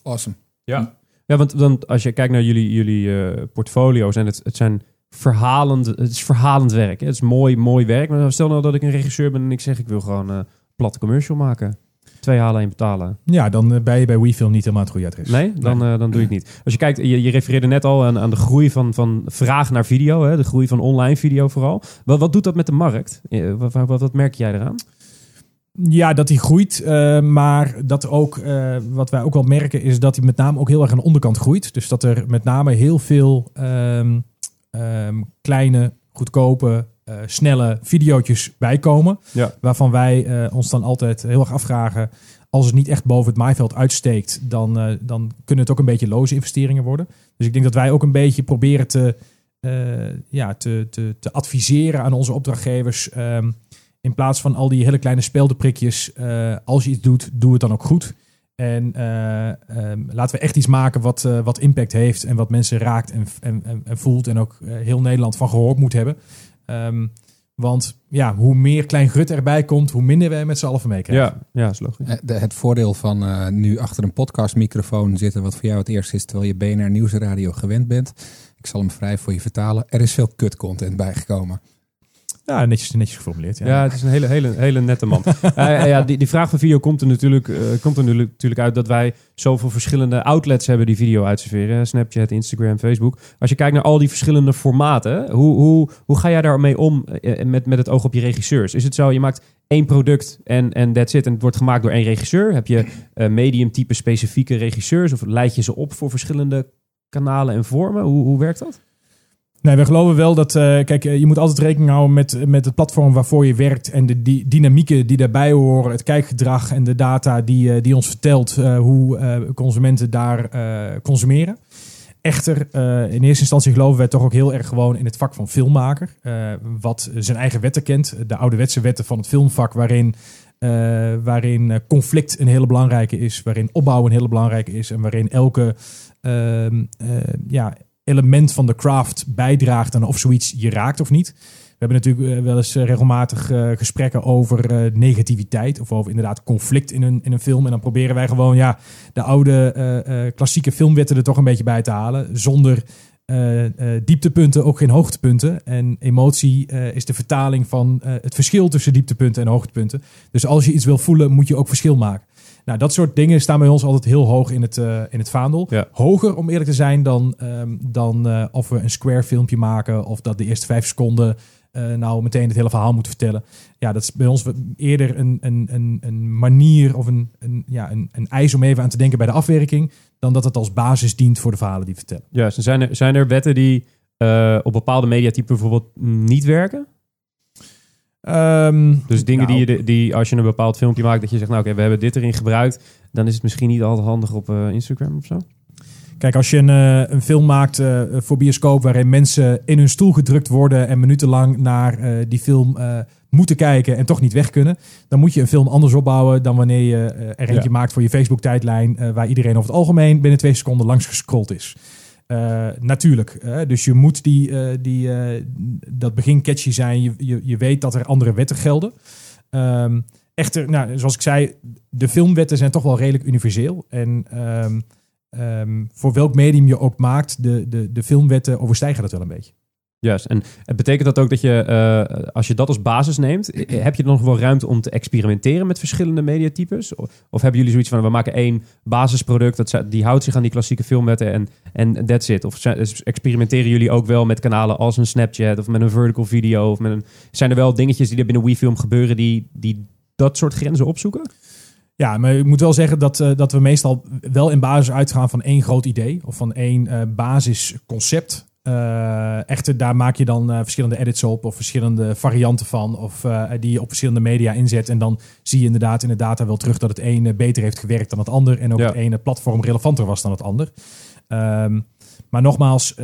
Awesome. Ja, ja want dan, als je kijkt naar jullie, jullie eh, portfolio's en het, het zijn verhalend, het is verhalend werk. Hè? Het is mooi, mooi werk. Maar stel nou dat ik een regisseur ben en ik zeg ik wil gewoon platte commercial maken. Twee halen, één betalen. Ja, dan eh, ben je bij WeFilm niet helemaal het goede adres. Nee, dan, eh, dan doe je het niet. Als je kijkt, je, je refereerde net al aan, aan de groei van, van vraag naar video, hè? de groei van online video vooral. Wat, wat doet dat met de markt? Eh, Wat, wat, wat merk jij eraan? Ja, dat hij groeit. maar dat ook, wat wij ook wel merken, is dat hij met name ook heel erg aan de onderkant groeit. Dus dat er met name heel veel ehm, ehm, kleine, goedkope, eh, snelle videootjes bijkomen. Ja. Waarvan wij eh, ons dan altijd heel erg afvragen. Als het niet echt boven het maaiveld uitsteekt, dan, eh, dan kunnen het ook een beetje loze investeringen worden. Dus ik denk dat wij ook een beetje proberen te, ja, te, te, te adviseren aan onze opdrachtgevers. ehm, in plaats van al die hele kleine speldenprikjes. eh als je iets doet, doe het dan ook goed. En eh, ehm, laten we echt iets maken wat, wat impact heeft en wat mensen raakt en, en, en, en voelt. En ook heel Nederland van gehoord moet hebben. Ehm, want ja, hoe meer klein gut erbij komt, hoe minder wij met z'n allen van meekrijgen. Ja, ja, is logisch. Eh, de- Het voordeel van eh, nu achter een podcastmicrofoon zitten, wat voor jou het eerst is, terwijl je BNR Nieuwsradio gewend bent. Ik zal hem vrij voor je vertalen. Er is veel kut content bijgekomen. Ja, netjes, netjes geformuleerd. Ja. Ja, het is een hele, hele, hele nette man. Ja, die, die vraag van video komt er, natuurlijk, eh, komt er natuurlijk uit dat wij zoveel verschillende outlets hebben die video uitserveren. Snapchat, Instagram, Facebook. Als je kijkt naar al die verschillende formaten, hoe, hoe, hoe ga jij daarmee om eh, met, met het oog op je regisseurs? Is het zo, je maakt één product en, en that's it en het wordt gemaakt door één regisseur? Heb je eh, medium type specifieke regisseurs of leid je ze op voor verschillende kanalen en vormen? Hoe, hoe werkt dat? Nee, we geloven wel dat, eh, kijk, eh, je moet altijd rekening houden met, met het platform waarvoor je werkt en de die, dynamieken die daarbij horen, het kijkgedrag en de data die, eh, die ons vertelt hoe consumenten daar consumeren. Echter, in eerste instantie geloven wij toch ook heel erg gewoon in het vak van filmmaker, wat zijn eigen wetten kent, de ouderwetse wetten van het filmvak, waarin, waarin conflict een hele belangrijke is, waarin opbouw een hele belangrijke is en waarin elke ehm, eh, ja, element van de craft bijdraagt aan of zoiets je raakt of niet. We hebben natuurlijk eh, wel eens eh, regelmatig eh, gesprekken over negativiteit of over inderdaad conflict in een, in een film. En dan proberen wij gewoon ja, de oude klassieke filmwetten er toch een beetje bij te halen. Zonder eh, dieptepunten, ook geen hoogtepunten. En emotie is de vertaling van het verschil tussen dieptepunten en hoogtepunten. Dus als je iets wil voelen, moet je ook verschil maken. Nou, dat soort dingen staan bij ons altijd heel hoog in het, eh, in het vaandel. Ja. Hoger, om eerlijk te zijn, dan, ehm, dan eh, of we een square filmpje maken... of dat de eerste vijf seconden eh, nou meteen het hele verhaal moeten vertellen. Ja, dat is bij ons eerder een, een, een, een manier of een, een, ja, een, een eis om even aan te denken bij de afwerking... dan dat het als basis dient voor de verhalen die we vertellen. Juist, en zijn er, zijn er wetten die op bepaalde mediatypen bijvoorbeeld niet werken? Ehm, Dus dingen nou, die, je de- die als je een bepaald filmpje maakt, dat je zegt, nou oké, we hebben dit erin gebruikt, dan is het misschien niet altijd handig op eh, Instagram of zo. Kijk, als je een, eh, een film maakt eh, voor bioscoop waarin mensen in hun stoel gedrukt worden en minutenlang naar eh, die film eh, moeten kijken en toch niet weg kunnen, dan moet je een film anders opbouwen dan wanneer je eh, er eentje Ja. maakt voor je Facebook-tijdlijn eh, waar iedereen over het algemeen binnen twee seconden langs gescrolld is. Eh, natuurlijk. dus je moet die, eh, die, eh, dat begin catchy zijn. Je, je, je weet dat er andere wetten gelden. Ehm, echter, nou, zoals ik zei, de filmwetten zijn toch wel redelijk universeel. En ehm, ehm, voor welk medium je ook maakt, de, de, de filmwetten overstijgen dat wel een beetje. Juist. En het betekent dat ook dat je, eh, als je dat als basis neemt, eh, heb je dan wel ruimte om te experimenteren met verschillende mediatypes? Of, hebben jullie zoiets van, we maken één basisproduct, dat, die houdt zich aan die klassieke filmwetten en, en that's it? Of zijn- experimenteren jullie ook wel met kanalen als een Snapchat of met een vertical video? Of met een, zijn er wel dingetjes die er binnen WeFilm gebeuren die, die dat soort grenzen opzoeken? Ja, maar ik moet wel zeggen dat, eh, dat we meestal wel in basis uitgaan van één groot idee of van één basisconcept. Eh, echter, daar maak je dan eh, verschillende edits op of verschillende varianten van, of eh, die je op verschillende media inzet. En dan zie je inderdaad in de data wel terug dat het ene beter heeft gewerkt dan het ander en ook Ja. het ene platform relevanter was dan het ander. Ehm, maar nogmaals,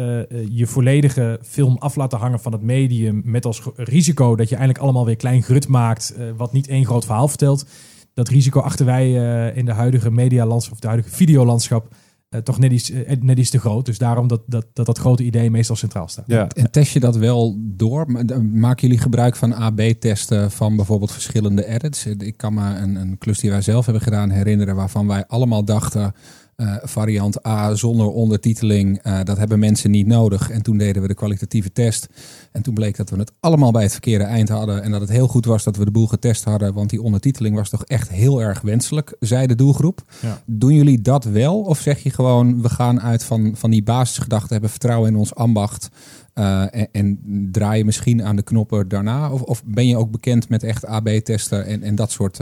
je volledige film af laten hangen van het medium met als risico dat je eigenlijk allemaal weer klein grut maakt, wat niet één groot verhaal vertelt. Dat risico achten wij in de huidige medialandschap of de huidige videolandschap eh, toch net iets, eh, net iets te groot. Dus daarom dat dat, dat dat grote idee meestal centraal staat. Ja. En test je dat wel door? Maken jullie gebruik van AB-testen van bijvoorbeeld verschillende edits? Ik kan me een, een klus die wij zelf hebben gedaan herinneren, waarvan wij allemaal dachten. Eh, variant A zonder ondertiteling, eh, dat hebben mensen niet nodig. En toen deden we de kwalitatieve test. En toen bleek dat we het allemaal bij het verkeerde eind hadden. En dat het heel goed was dat we de boel getest hadden. Want die ondertiteling was toch echt heel erg wenselijk, zei de doelgroep. Ja. Doen jullie dat wel? Of zeg je gewoon, we gaan uit van, van die basisgedachten, hebben vertrouwen in ons ambacht. eh, en, en draai je misschien aan de knoppen daarna? Of, of ben je ook bekend met echt AB-testen en, en dat soort...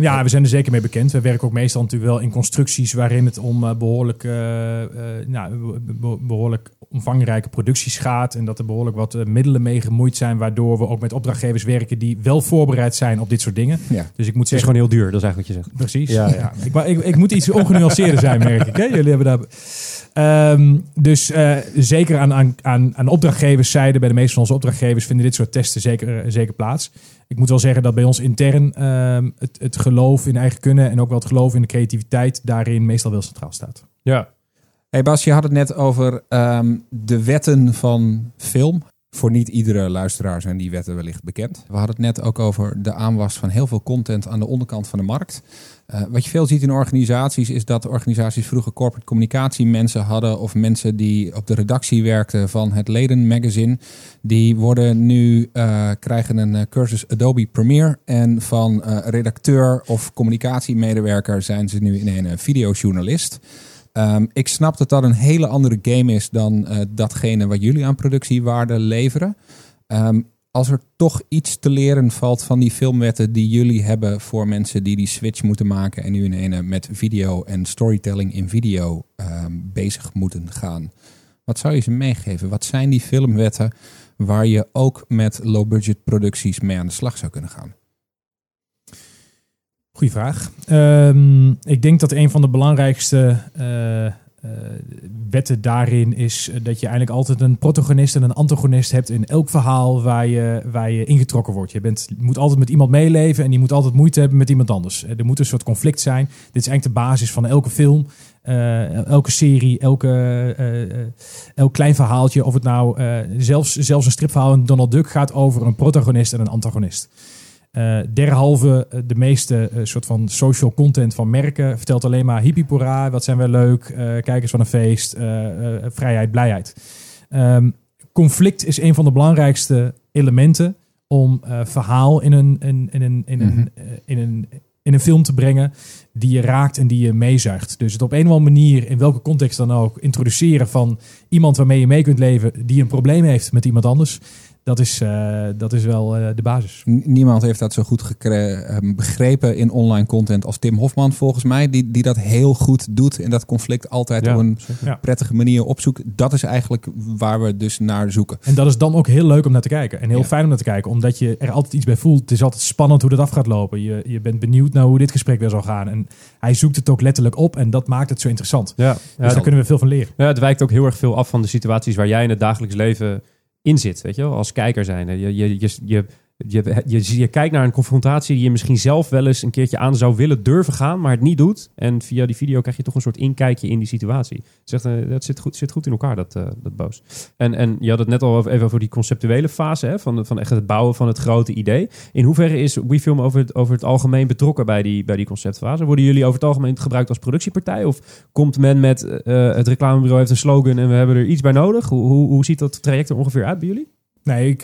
Ja, we zijn er zeker mee bekend. We werken ook meestal natuurlijk wel in constructies waarin het om eh, behoorlijk, eh, eh, nou, be- be- behoorlijk omvangrijke producties gaat. En dat er behoorlijk wat middelen mee gemoeid zijn, waardoor we ook met opdrachtgevers werken die wel voorbereid zijn op dit soort dingen. ja. Dus ik moet Het is zeggen, gewoon heel duur, dat is eigenlijk wat je zegt. Precies. Ja, Ja, ja. Ik, maar ik, ik moet iets ongenuanceerder zijn, merk ik. Hè? Jullie hebben daar. Ehm, dus eh, zeker aan, aan, aan, aan opdrachtgeverszijde, bij de meeste van onze opdrachtgevers, vinden dit soort testen zeker, eh, zeker plaats. Ik moet wel zeggen dat bij ons intern ehm, het, het geloof in eigen kunnen en ook wel het geloof in de creativiteit daarin meestal wel centraal staat. Ja. Hey Bas, je had het net over ehm, de wetten van film. Voor niet iedere luisteraar zijn die wetten wellicht bekend. We hadden het net ook over de aanwas van heel veel content aan de onderkant van de markt. Eh, wat je veel ziet in organisaties is dat organisaties vroeger corporate communicatie mensen hadden of mensen die op de redactie werkten van het Leden magazine. Die worden nu eh, krijgen een eh, cursus Adobe Premiere en van redacteur of communicatiemedewerker zijn ze nu in een videojournalist. Ehm, ik snap dat dat een hele andere game is dan eh, datgene wat jullie aan productiewaarde leveren. Ehm, als er toch iets te leren valt van die filmwetten die jullie hebben voor mensen die die switch moeten maken en nu in ene met video en storytelling in video ehm, bezig moeten gaan. Wat zou je ze meegeven? Wat zijn die filmwetten waar je ook met low-budget producties mee aan de slag zou kunnen gaan? Goeie vraag. Ehm, ik denk dat een van de belangrijkste eh, eh, wetten daarin is eh, dat je eigenlijk altijd een protagonist en een antagonist hebt in elk verhaal waar je, waar je ingetrokken wordt. Je, bent, je moet altijd met iemand meeleven en die moet altijd moeite hebben met iemand anders. Er moet een soort conflict zijn. Dit is eigenlijk de basis van elke film. elke serie, elke, elk klein verhaaltje, of het nou zelfs, zelfs een stripverhaal in Donald Duck gaat over een protagonist en een antagonist. Eh derhalve eh, de meeste eh, soort van social content van merken vertelt alleen maar hippie wat zijn we leuk, kijk eens van een feest, vrijheid, blijheid. Ehm, conflict is een van de belangrijkste elementen om verhaal in een, in, in, een, in, Mhm. een, eh, in, een, in een film te brengen die je raakt en die je meezuigt. Dus het op een of andere manier, in welke context dan ook, introduceren van iemand waarmee je mee kunt leven die een probleem heeft met iemand anders. Dat is, eh, dat is wel eh, de basis. N- Niemand heeft dat zo goed gekre- eh, begrepen in online content als Tim Hofman volgens mij. Die, die dat heel goed doet en dat conflict altijd Ja, op een zeker. Ja. prettige manier opzoekt. Dat is eigenlijk waar we dus naar zoeken. En dat is dan ook heel leuk om naar te kijken. En heel Ja. fijn om naar te kijken. Omdat je er altijd iets bij voelt. Het is altijd spannend hoe dat af gaat lopen. Je, je bent benieuwd naar hoe dit gesprek weer zal gaan. En hij zoekt het ook letterlijk op. En dat maakt het zo interessant. Ja, ja, Dus daar het, kunnen we veel van leren. ja, het wijkt ook heel erg veel af van de situaties waar jij in het dagelijks leven in zit. Weet je wel, als kijker zijn. Je, je, je, je je, je, je kijkt naar een confrontatie die je misschien zelf wel eens een keertje aan zou willen durven gaan, maar het niet doet. En via die video krijg je toch een soort inkijkje in die situatie. Zegt, dat zit goed, zit goed in elkaar, dat, uh, dat boos. En, en je had het net al even over die conceptuele fase, hè, van, van echt het bouwen van het grote idee. In hoeverre is WeFilm over het, over het algemeen betrokken bij die, bij die conceptfase? Worden jullie over het algemeen gebruikt als productiepartij? Of komt men met uh, het reclamebureau heeft een slogan en we hebben er iets bij nodig? Hoe, hoe, hoe ziet dat traject er ongeveer uit bij jullie? Nee, ik,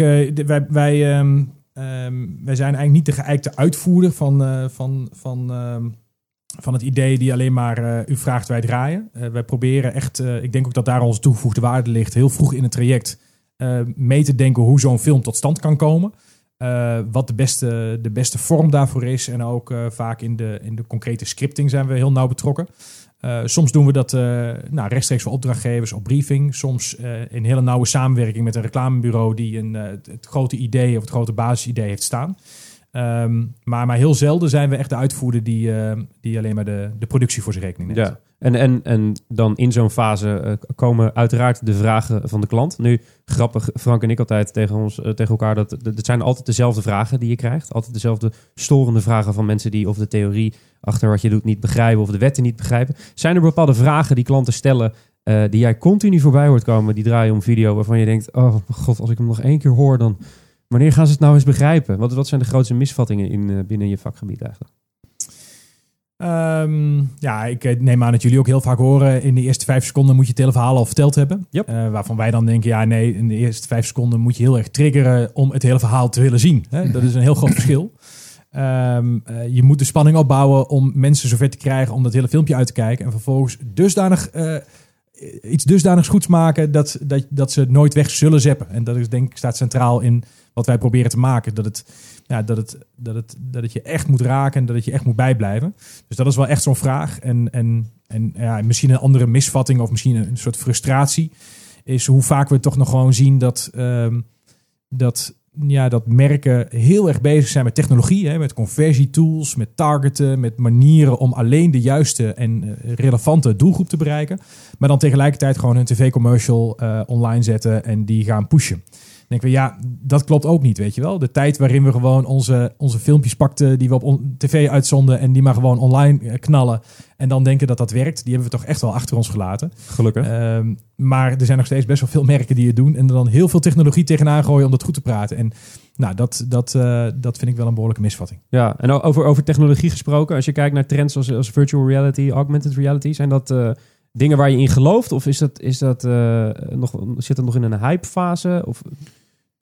wij, wij, um, um, wij zijn eigenlijk niet de geëikte uitvoerder van, uh, van, van, um, van het idee die alleen maar uh, u vraagt, wij draaien. wij proberen echt, ik denk ook dat daar onze toegevoegde waarde ligt, heel vroeg in het traject mee te denken hoe zo'n film tot stand kan komen. wat de beste, de beste vorm daarvoor is. En ook vaak in de, in de concrete scripting zijn we heel nauw betrokken. Uh, soms doen we dat uh, nou, rechtstreeks voor opdrachtgevers op briefing. Soms uh, in hele nauwe samenwerking met een reclamebureau die een, het, het, grote idee of het grote basisidee heeft staan. Um, maar, maar heel zelden zijn we echt de uitvoerder die, die alleen maar de, de productie voor zijn rekening neemt. Ja. En, en, en dan in zo'n fase komen uiteraard de vragen van de klant. Nu, grappig, Frank en ik altijd tegen, ons, tegen elkaar, dat het zijn altijd dezelfde vragen die je krijgt. Altijd dezelfde storende vragen van mensen die of de theorie achter wat je doet niet begrijpen of de wetten niet begrijpen. Zijn er bepaalde vragen die klanten stellen uh, die jij continu voorbij hoort komen, die draaien om video, waarvan je denkt, oh god, als ik hem nog één keer hoor, dan wanneer gaan ze het nou eens begrijpen? Wat, wat zijn de grootste misvattingen in, binnen je vakgebied eigenlijk? Um, ja, ik neem aan dat jullie ook heel vaak horen... in de eerste vijf seconden moet je het hele verhaal al verteld hebben. Yep. Uh, waarvan wij dan denken, ja nee, in de eerste vijf seconden moet je heel erg triggeren... om het hele verhaal te willen zien. Hè? Dat is een heel groot verschil. Um, uh, je moet de spanning opbouwen om mensen zover te krijgen om dat hele filmpje uit te kijken. En vervolgens dusdanig, uh, iets dusdanigs goeds maken dat, dat, dat ze nooit weg zullen zeppen. En dat is denk ik staat centraal in wat wij proberen te maken. Dat het, ja, dat het, dat het, dat het je echt moet raken en dat het je echt moet bijblijven. Dus dat is wel echt zo'n vraag. En, en, en ja, misschien een andere misvatting of misschien een soort frustratie is hoe vaak we toch nog gewoon zien dat, um, dat ja, dat merken heel erg bezig zijn met technologie, hè, met conversietools, met targeten, met manieren om alleen de juiste en uh, relevante doelgroep te bereiken. Maar dan tegelijkertijd gewoon een tv-commercial uh, online zetten en die gaan pushen. Denken we, ja, dat klopt ook niet, weet je wel. De tijd waarin we gewoon onze, onze filmpjes pakten die we op tv uitzonden en die maar gewoon online knallen. En dan denken dat dat werkt, die hebben we toch echt wel achter ons gelaten. Gelukkig. Uh, maar er zijn nog steeds best wel veel merken die het doen. En er dan heel veel technologie tegenaan gooien om dat goed te praten. En nou, dat, dat, uh, dat vind ik wel een behoorlijke misvatting. Ja, en over, over technologie gesproken. Als je kijkt naar trends als, als virtual reality, augmented reality. Zijn dat uh, dingen waar je in gelooft? Of is dat, is dat, uh, nog, zit het nog in een hypefase? Of...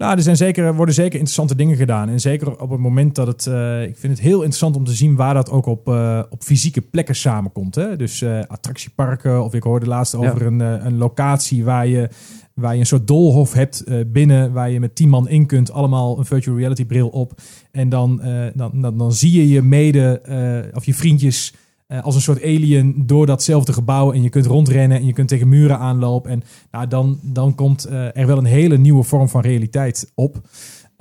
Nou, er zijn zeker, worden zeker interessante dingen gedaan. En zeker op het moment dat het... Uh, ik vind het heel interessant om te zien waar dat ook op, uh, op fysieke plekken samenkomt. Hè? Dus uh, attractieparken. Of ik hoorde laatst over ja. een, een locatie waar je, waar je een soort doolhof hebt binnen. Waar je met tien man in kunt. Allemaal een virtual reality bril op. En dan, dan, dan, dan zie je je mede of je vriendjes uh, als een soort alien door datzelfde gebouw. En je kunt rondrennen en je kunt tegen muren aanlopen. En nou, dan, dan komt uh, er wel een hele nieuwe vorm van realiteit op.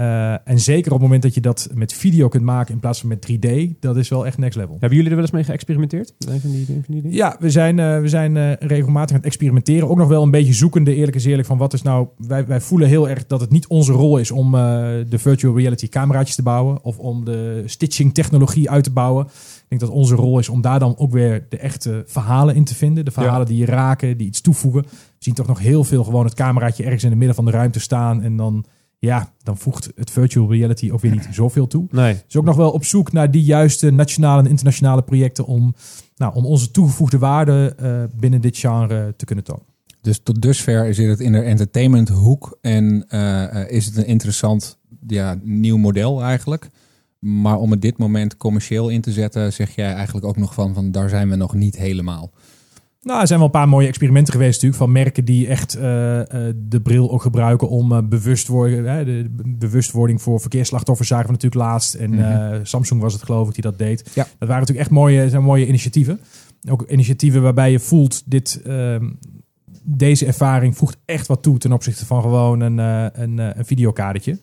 Uh, en zeker op het moment dat je dat met video kunt maken in plaats van met 3D, dat is wel echt next level. Hebben jullie er wel eens mee geëxperimenteerd? Van die, van? Ja, we zijn, uh, we zijn uh, regelmatig aan het experimenteren. Ook nog wel een beetje zoekende, eerlijk is eerlijk, van wat is nou... Wij, wij voelen heel erg dat het niet onze rol is om de virtual reality cameraatjes te bouwen of om de stitching technologie uit te bouwen. Ik denk dat onze rol is om daar dan ook weer de echte verhalen in te vinden. De verhalen ja. die je raken, die iets toevoegen. We zien toch nog heel veel gewoon het cameraatje ergens in het midden van de ruimte staan. En dan, ja, dan voegt het virtual reality ook weer niet zoveel toe. Nee. Dus ook nog wel op zoek naar die juiste nationale en internationale projecten om, nou, om onze toegevoegde waarde uh, binnen dit genre te kunnen tonen. Dus tot dusver zit het in de entertainment hoek en uh, is het een interessant ja, nieuw model eigenlijk. Maar om het dit moment commercieel in te zetten, zeg jij eigenlijk ook nog van, van daar zijn we nog niet helemaal. Nou, er zijn wel een paar mooie experimenten geweest natuurlijk van merken die echt uh, uh, de bril ook gebruiken om uh, bewustwording, de bewustwording voor verkeersslachtoffers zagen we natuurlijk laatst. En mm -hmm. Samsung was het geloof ik die dat deed. Ja. Dat waren natuurlijk echt mooie, zijn mooie initiatieven. Ook initiatieven waarbij je voelt, dit, ehm, deze ervaring voegt echt wat toe ten opzichte van gewoon een, een, een videokadertje.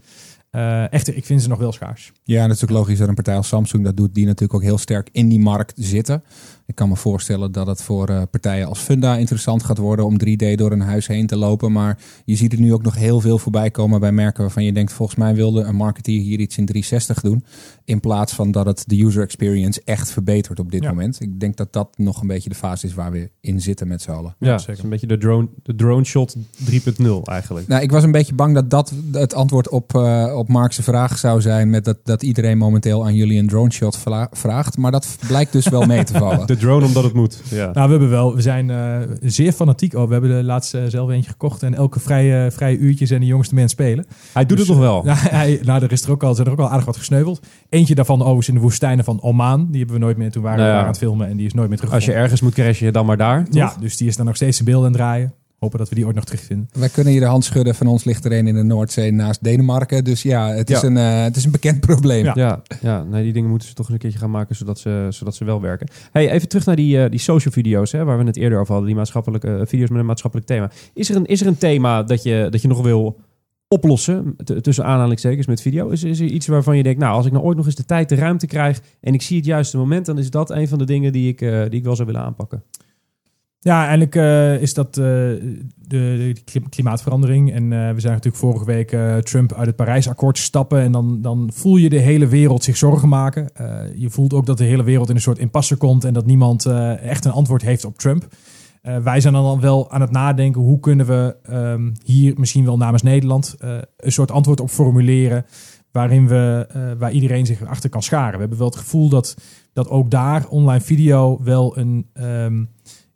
Uh, echter, ik vind ze nog wel schaars. Ja, het is logisch dat een partij als Samsung dat doet, die natuurlijk ook heel sterk in die markt zitten. Ik kan me voorstellen dat het voor eh, partijen als Funda interessant gaat worden om 3D door een huis heen te lopen. Maar je ziet er nu ook nog heel veel voorbij komen bij merken waarvan je denkt, volgens mij wilde een marketeer hier iets in 360 doen. In plaats van dat het de user experience echt verbetert op dit Ja. moment. Ik denk dat dat nog een beetje de fase is waar we in zitten met z'n allen. Ja, zeker. een beetje de drone, de drone shot 3.0 eigenlijk. Nou, ik was een beetje bang dat dat het antwoord op, eh op Mark's vraag zou zijn. Met dat, dat iedereen momenteel aan jullie een drone shot vla- vraagt. Maar dat blijkt dus wel mee te vallen. De drone omdat het moet. Ja. Nou, we hebben wel, we zijn eh, zeer fanatiek. Oh, we hebben de laatste eh, zelf eentje gekocht en elke vrije, vrije uurtje zijn de jongste mensen spelen. Hij doet Dus, het nog wel. Nou, hij, nou, er is er ook al, zijn er ook al aardig wat gesneuveld. Eentje daarvan overigens in de woestijnen van Oman. Die hebben we nooit meer, toen waren Nou we ja. daar aan het filmen en die is nooit meer Als je ergens moet crashen, dan maar daar. toch? Ja, dus die is dan nog steeds in beeld aan het draaien. Hopen dat we die ooit nog terugvinden. Wij kunnen hier de hand schudden. Van ons ligt er een in de Noordzee naast Denemarken. Dus ja, het is, Ja. Een, eh, het is een bekend probleem. Ja. Ja, ja nee, die dingen moeten ze toch eens een keertje gaan maken zodat ze, zodat ze wel werken. Hey, even terug naar die, eh, die social video's hè, waar we het eerder over hadden. Die maatschappelijke eh, video's met een maatschappelijk thema. Is er een, is er een thema dat je, dat je nog wil oplossen, tussen aanhalingstekens met video? Is, is er iets waarvan je denkt, nou, als ik nou ooit nog eens de tijd, de ruimte krijg en ik zie het juiste moment, dan is dat een van de dingen die ik, eh, die ik wel zou willen aanpakken. Ja, eigenlijk eh, is dat eh, de, de klim- klimaatverandering. En eh, we zijn natuurlijk vorige week Trump uit het Parijsakkoord stappen. En dan, dan voel je de hele wereld zich zorgen maken. Je voelt ook dat de hele wereld in een soort impasse komt. En dat niemand echt een antwoord heeft op Trump. Wij zijn dan wel aan het nadenken hoe kunnen we ehm, hier misschien wel namens Nederland een soort antwoord op formuleren. Waarin we, waar iedereen zich achter kan scharen. We hebben wel het gevoel dat, dat ook daar online video wel een, ehm,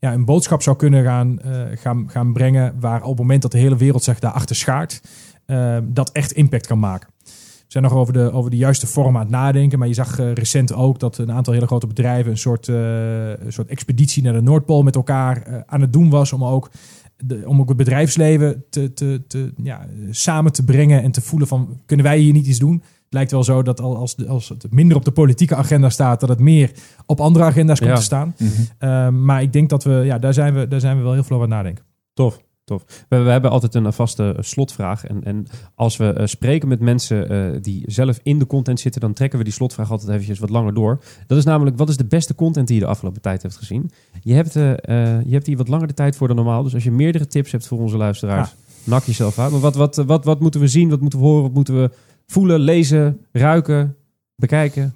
ja, een boodschap zou kunnen gaan, eh, gaan, gaan brengen. Waar op het moment dat de hele wereld zich daarachter schaart, eh, dat echt impact kan maken. We zijn nog over de, over de juiste vorm aan het nadenken. Maar je zag eh, recent ook dat een aantal hele grote bedrijven een soort, eh, een soort expeditie naar de Noordpool met elkaar aan het doen was. Om ook, de, om ook het bedrijfsleven te, te, te, ja, samen te brengen en te voelen van kunnen wij hier niet iets doen? Lijkt wel zo dat al- als, de, als het minder op de politieke agenda staat, dat het meer op andere agenda's komt Ja. te staan. Mhm. Ehm, maar ik denk dat we, ja, daar zijn we, daar zijn we wel heel veel over nadenken. Tof, tof. We, we hebben altijd een vaste eh, slotvraag. En, en als we eh, spreken met mensen eh, die zelf in de content zitten, dan trekken we die slotvraag altijd eventjes wat langer door. Dat is namelijk, wat is de beste content die je de afgelopen tijd hebt gezien? Je hebt, eh, eh, je hebt hier wat langer de tijd voor dan normaal. Dus als je meerdere tips hebt voor onze luisteraars, nak jezelf uit. Maar wat, wat, wat, wat moeten we zien? Wat moeten we horen? Wat moeten we voelen, lezen, ruiken, bekijken?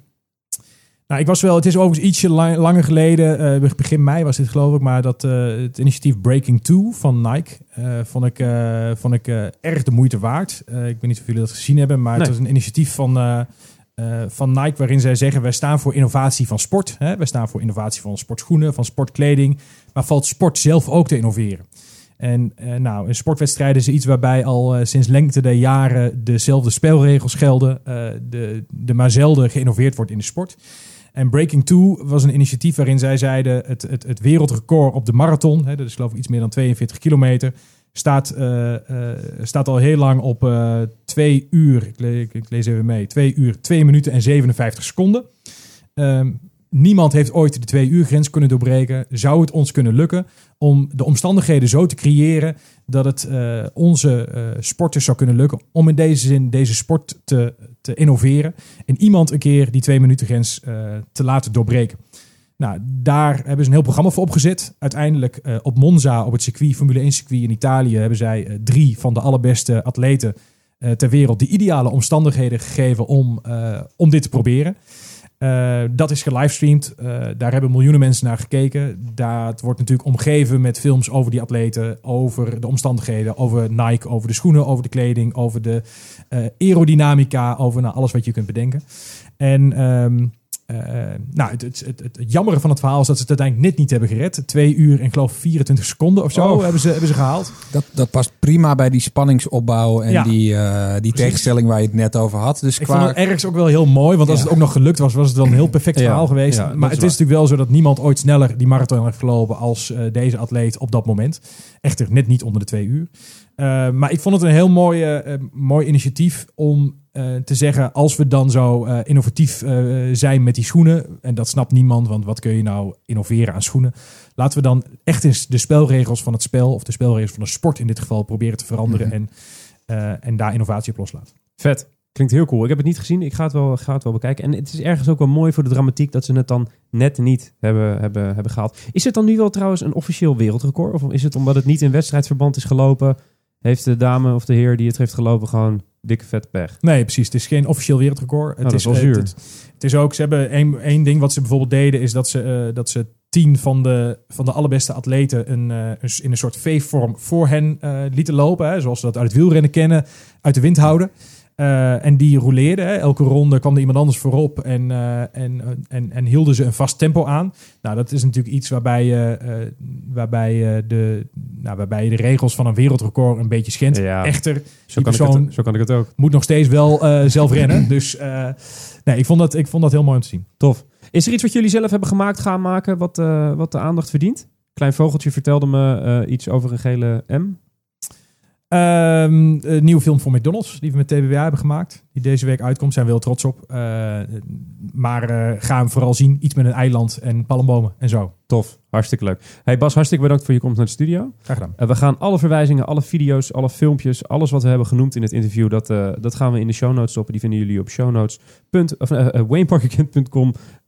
Nou, ik was wel, het is overigens ietsje lang- langer geleden, eh, begin mei was dit geloof ik, maar dat eh, het initiatief Breaking 2 van Nike eh, vond ik, vond ik erg de moeite waard. Ik weet niet of jullie dat gezien hebben, maar het was een initiatief van, van Nike waarin zij zeggen, wij staan voor innovatie van sport. Hè? Wij staan voor innovatie van sportschoenen, van sportkleding, maar valt sport zelf ook te innoveren. En eh, nou, in sportwedstrijden is iets waarbij al eh, sinds lengte der jaren dezelfde spelregels gelden, eh, de, de maar zelden geïnnoveerd wordt in de sport. En Breaking 2 was een initiatief waarin zij zeiden het, het, het wereldrecord op de marathon, hè, dat is geloof ik iets meer dan 42 kilometer, staat, staat al heel lang op eh 2 uur, ik lees even mee, 2 uur, 2 minuten en 57 seconden. Ehm, niemand heeft ooit de 2 uur grens kunnen doorbreken. Zou het ons kunnen lukken om de omstandigheden zo te creëren dat het eh, onze eh, sporters zou kunnen lukken om in deze zin deze sport te, te innoveren en iemand een keer die twee minuten grens eh, te laten doorbreken. Nou, daar hebben ze een heel programma voor opgezet. Uiteindelijk op Monza, op het circuit, Formule 1 circuit in Italië, hebben zij drie van de allerbeste atleten ter wereld de ideale omstandigheden gegeven om, om dit te proberen. Eh, dat is gelivestreamd. Eh, daar hebben miljoenen mensen naar gekeken. Dat wordt natuurlijk omgeven met films over die atleten, over de omstandigheden, over Nike, over de schoenen, over de kleding, over de eh, aerodynamica, over nou, alles wat je kunt bedenken. En ehm, eh, nou, het, het, het, het jammere van het verhaal is dat ze het uiteindelijk net niet hebben gered. Twee uur en geloof 24 seconden of zo Oh. hebben, ze, hebben ze gehaald. Dat, dat past prima bij die spanningsopbouw en Ja. die, eh, die tegenstelling waar je het net over had. Dus Ik qua... vond het ergens ook wel heel mooi, want als Ja. het ook nog gelukt was, was het wel een heel perfect verhaal geweest. ja, maar is het is waar. natuurlijk wel zo dat niemand ooit sneller die marathon heeft gelopen als eh, deze atleet op dat moment. Echter net niet onder de twee uur. Eh, maar ik vond het een heel mooi, eh, eh, mooi initiatief om eh, te zeggen, als we dan zo eh, innovatief eh, zijn met die schoenen, en dat snapt niemand, want wat kun je nou innoveren aan schoenen? Laten we dan echt eens de spelregels van het spel, of de spelregels van de sport in dit geval, proberen te veranderen Mhm. en, eh, en daar innovatie op loslaten. Vet. Klinkt heel cool. Ik heb het niet gezien. Ik ga het wel, ga het wel bekijken. En het is ergens ook wel mooi voor de dramatiek dat ze het dan net niet hebben, hebben, hebben gehaald. Is het dan nu wel trouwens een officieel wereldrecord? Of is het omdat het niet in wedstrijdverband is gelopen? Heeft de dame of de heer die het heeft gelopen gewoon dikke vet pech? Nee, precies. Het is geen officieel wereldrecord. Het dat is wel eh, zuur. Het, het is ook, ze hebben één, één ding wat ze bijvoorbeeld deden, is dat ze, eh, dat ze tien van de, van de allerbeste atleten een, eh, in een soort V-vorm voor hen lieten lopen. Hè, zoals ze dat uit het wielrennen kennen, uit de wind houden. En die rouleerden. Elke ronde kwam er iemand anders voorop en, en, en, en hielden ze een vast tempo aan. Nou, dat is natuurlijk iets waarbij je, eh, waarbij, de, nou, waarbij je de regels van een wereldrecord een beetje schendt. Ja. Echter, Zo kan, ik het, zo kan ik het ook. moet nog steeds wel eh, zelf rennen. Dus eh, nee, ik vond, dat, ik vond dat heel mooi om te zien. Tof. Is er iets wat jullie zelf hebben gemaakt, gaan maken, wat, eh, wat de aandacht verdient? Klein vogeltje vertelde me iets over een gele M. Ehm, een nieuwe film voor McDonald's, die we met TBWA hebben gemaakt. Die deze week uitkomt, zijn we heel trots op. Eh, maar eh, ga hem vooral zien. Iets met een eiland en palmbomen en zo. Tof. Hartstikke leuk. Hey Bas, hartstikke bedankt voor je komst naar de studio. Graag gedaan. Eh, we gaan alle verwijzingen, alle video's, alle filmpjes, alles wat we hebben genoemd in het interview, dat, dat gaan we in de show notes stoppen. Die vinden jullie op shownotes. Of,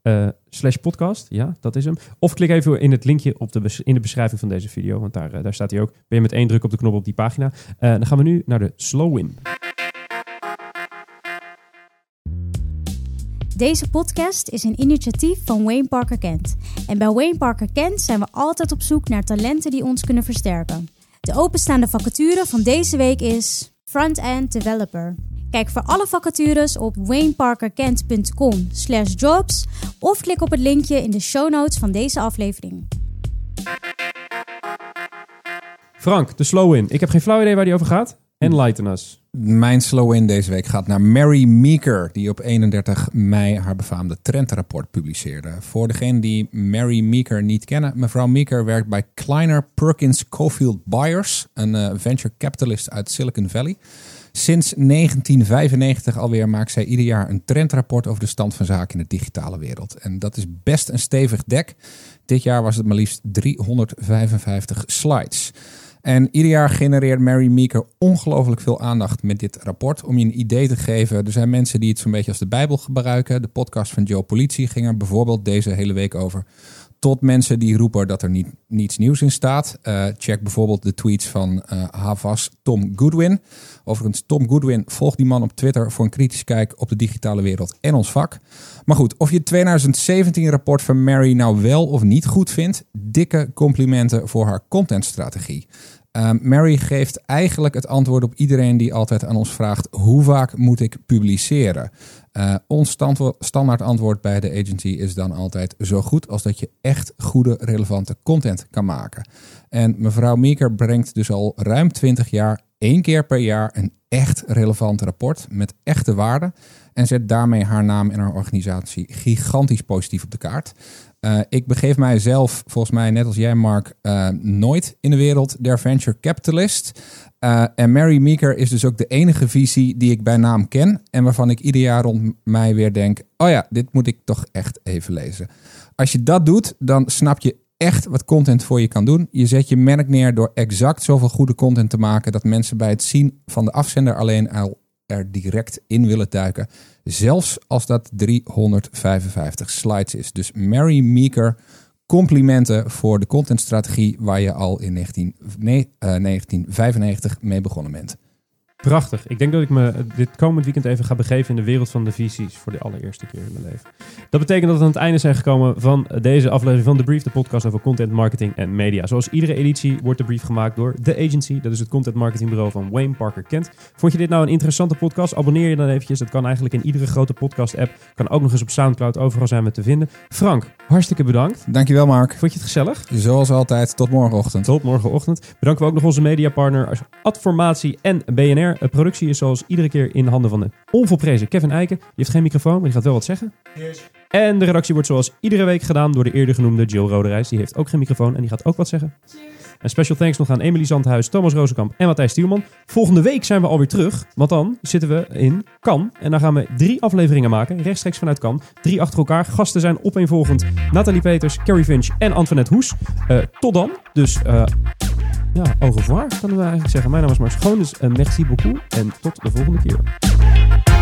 eh, slash podcast. Ja, dat is hem. Of klik even in het linkje op de in de beschrijving van deze video, want daar, eh, daar staat hij ook. Ben je met één druk op de knop op die pagina. Eh, dan gaan we nu naar de slow win. Deze podcast is een initiatief van Wayne Parker Kent. En bij Wayne Parker Kent zijn we altijd op zoek naar talenten die ons kunnen versterken. De openstaande vacature van deze week is Front-End Developer. Kijk voor alle vacatures op wayneparkerkent.com slash jobs of klik op het linkje in de show notes van deze aflevering. Frank, de slow win. Ik heb geen flauw idee waar die over gaat. Enlighten us. Mijn slow-in deze week gaat naar Mary Meeker, die op 31 mei haar befaamde trendrapport publiceerde. Voor degenen die Mary Meeker niet kennen, mevrouw Meeker werkt bij Kleiner Perkins Cofield Buyers, een eh, venture capitalist uit Silicon Valley. Sinds 1995 alweer maakt zij ieder jaar een trendrapport over de stand van zaken in de digitale wereld. En dat is best een stevig dek. Dit jaar was het maar liefst 355 slides. En ieder jaar genereert Mary Meeker ongelooflijk veel aandacht met dit rapport. Om je een idee te geven, er zijn mensen die het zo'n beetje als de Bijbel gebruiken. De podcast van Joe Politie ging er bijvoorbeeld deze hele week over. Tot mensen die roepen dat er niet, niets nieuws in staat. Eh, check bijvoorbeeld de tweets van eh Havas Tom Goodwin. Overigens, Tom Goodwin, volg die man op Twitter voor een kritische kijk op de digitale wereld en ons vak. Maar goed, of je het 2017-rapport van Mary nou wel of niet goed vindt, dikke complimenten voor haar contentstrategie. Uh, Mary geeft eigenlijk het antwoord op iedereen die altijd aan ons vraagt: hoe vaak moet ik publiceren? Uh, ons standaard antwoord bij de agency is dan altijd zo goed als dat je echt goede, relevante content kan maken. En mevrouw Meeker brengt dus al ruim 20 jaar één keer per jaar een echt relevant rapport met echte waarde. En zet daarmee haar naam en haar organisatie gigantisch positief op de kaart. Uh, ik begeef mijzelf, volgens mij net als jij, Mark, uh, nooit in de wereld der venture capitalist. Uh, en Mary Meeker is dus ook de enige visie die ik bij naam ken. En waarvan ik ieder jaar rond mij weer denk: oh ja, dit moet ik toch echt even lezen. Als je dat doet, dan snap je echt wat content voor je kan doen. Je zet je merk neer door exact zoveel goede content te maken dat mensen bij het zien van de afzender alleen al er direct in willen duiken. Zelfs als dat 355 slides is. Dus Mary Meeker, complimenten voor de contentstrategie waar je al in 19, nee, uh, 1995 mee begonnen bent. Prachtig. Ik denk dat ik me dit komend weekend even ga begeven in de wereld van de visies voor de allereerste keer in mijn leven. Dat betekent dat we aan het einde zijn gekomen van deze aflevering van The Brief, de podcast over content marketing en media. Zoals iedere editie wordt de brief gemaakt door The Agency, dat is het content marketingbureau van Wayne Parker Kent. Vond je dit nou een interessante podcast? Abonneer je dan eventjes. Dat kan eigenlijk in iedere grote podcast app. Kan ook nog eens op Soundcloud, overal zijn we te vinden. Frank, hartstikke bedankt. Dankjewel Mark. Vond je het gezellig? Zoals altijd, tot morgenochtend. Tot morgenochtend. Bedanken we ook nog onze mediapartner Adformatie en BNR. De productie is zoals iedere keer in handen van de onvolprezen Kevin Eiken. Die heeft geen microfoon, maar die gaat wel wat zeggen. Yes. En de redactie wordt zoals iedere week gedaan door de eerder genoemde Jill Roderijs. Die heeft ook geen microfoon en die gaat ook wat zeggen. En special thanks nog aan Emily Zandhuis, Thomas Rozenkamp en Matthijs Stielman. Volgende week zijn we alweer terug, want dan zitten we in Cannes. En dan gaan we drie afleveringen maken, rechtstreeks vanuit Cannes. Drie achter elkaar. Gasten zijn opeenvolgend Nathalie Peters, Carrie Finch en Antoinette Hoes. Uh, tot dan. Dus uh, ja, au revoir, kunnen we eigenlijk zeggen. Mijn naam is Mars Schoon, dus uh, merci beaucoup. En tot de volgende keer.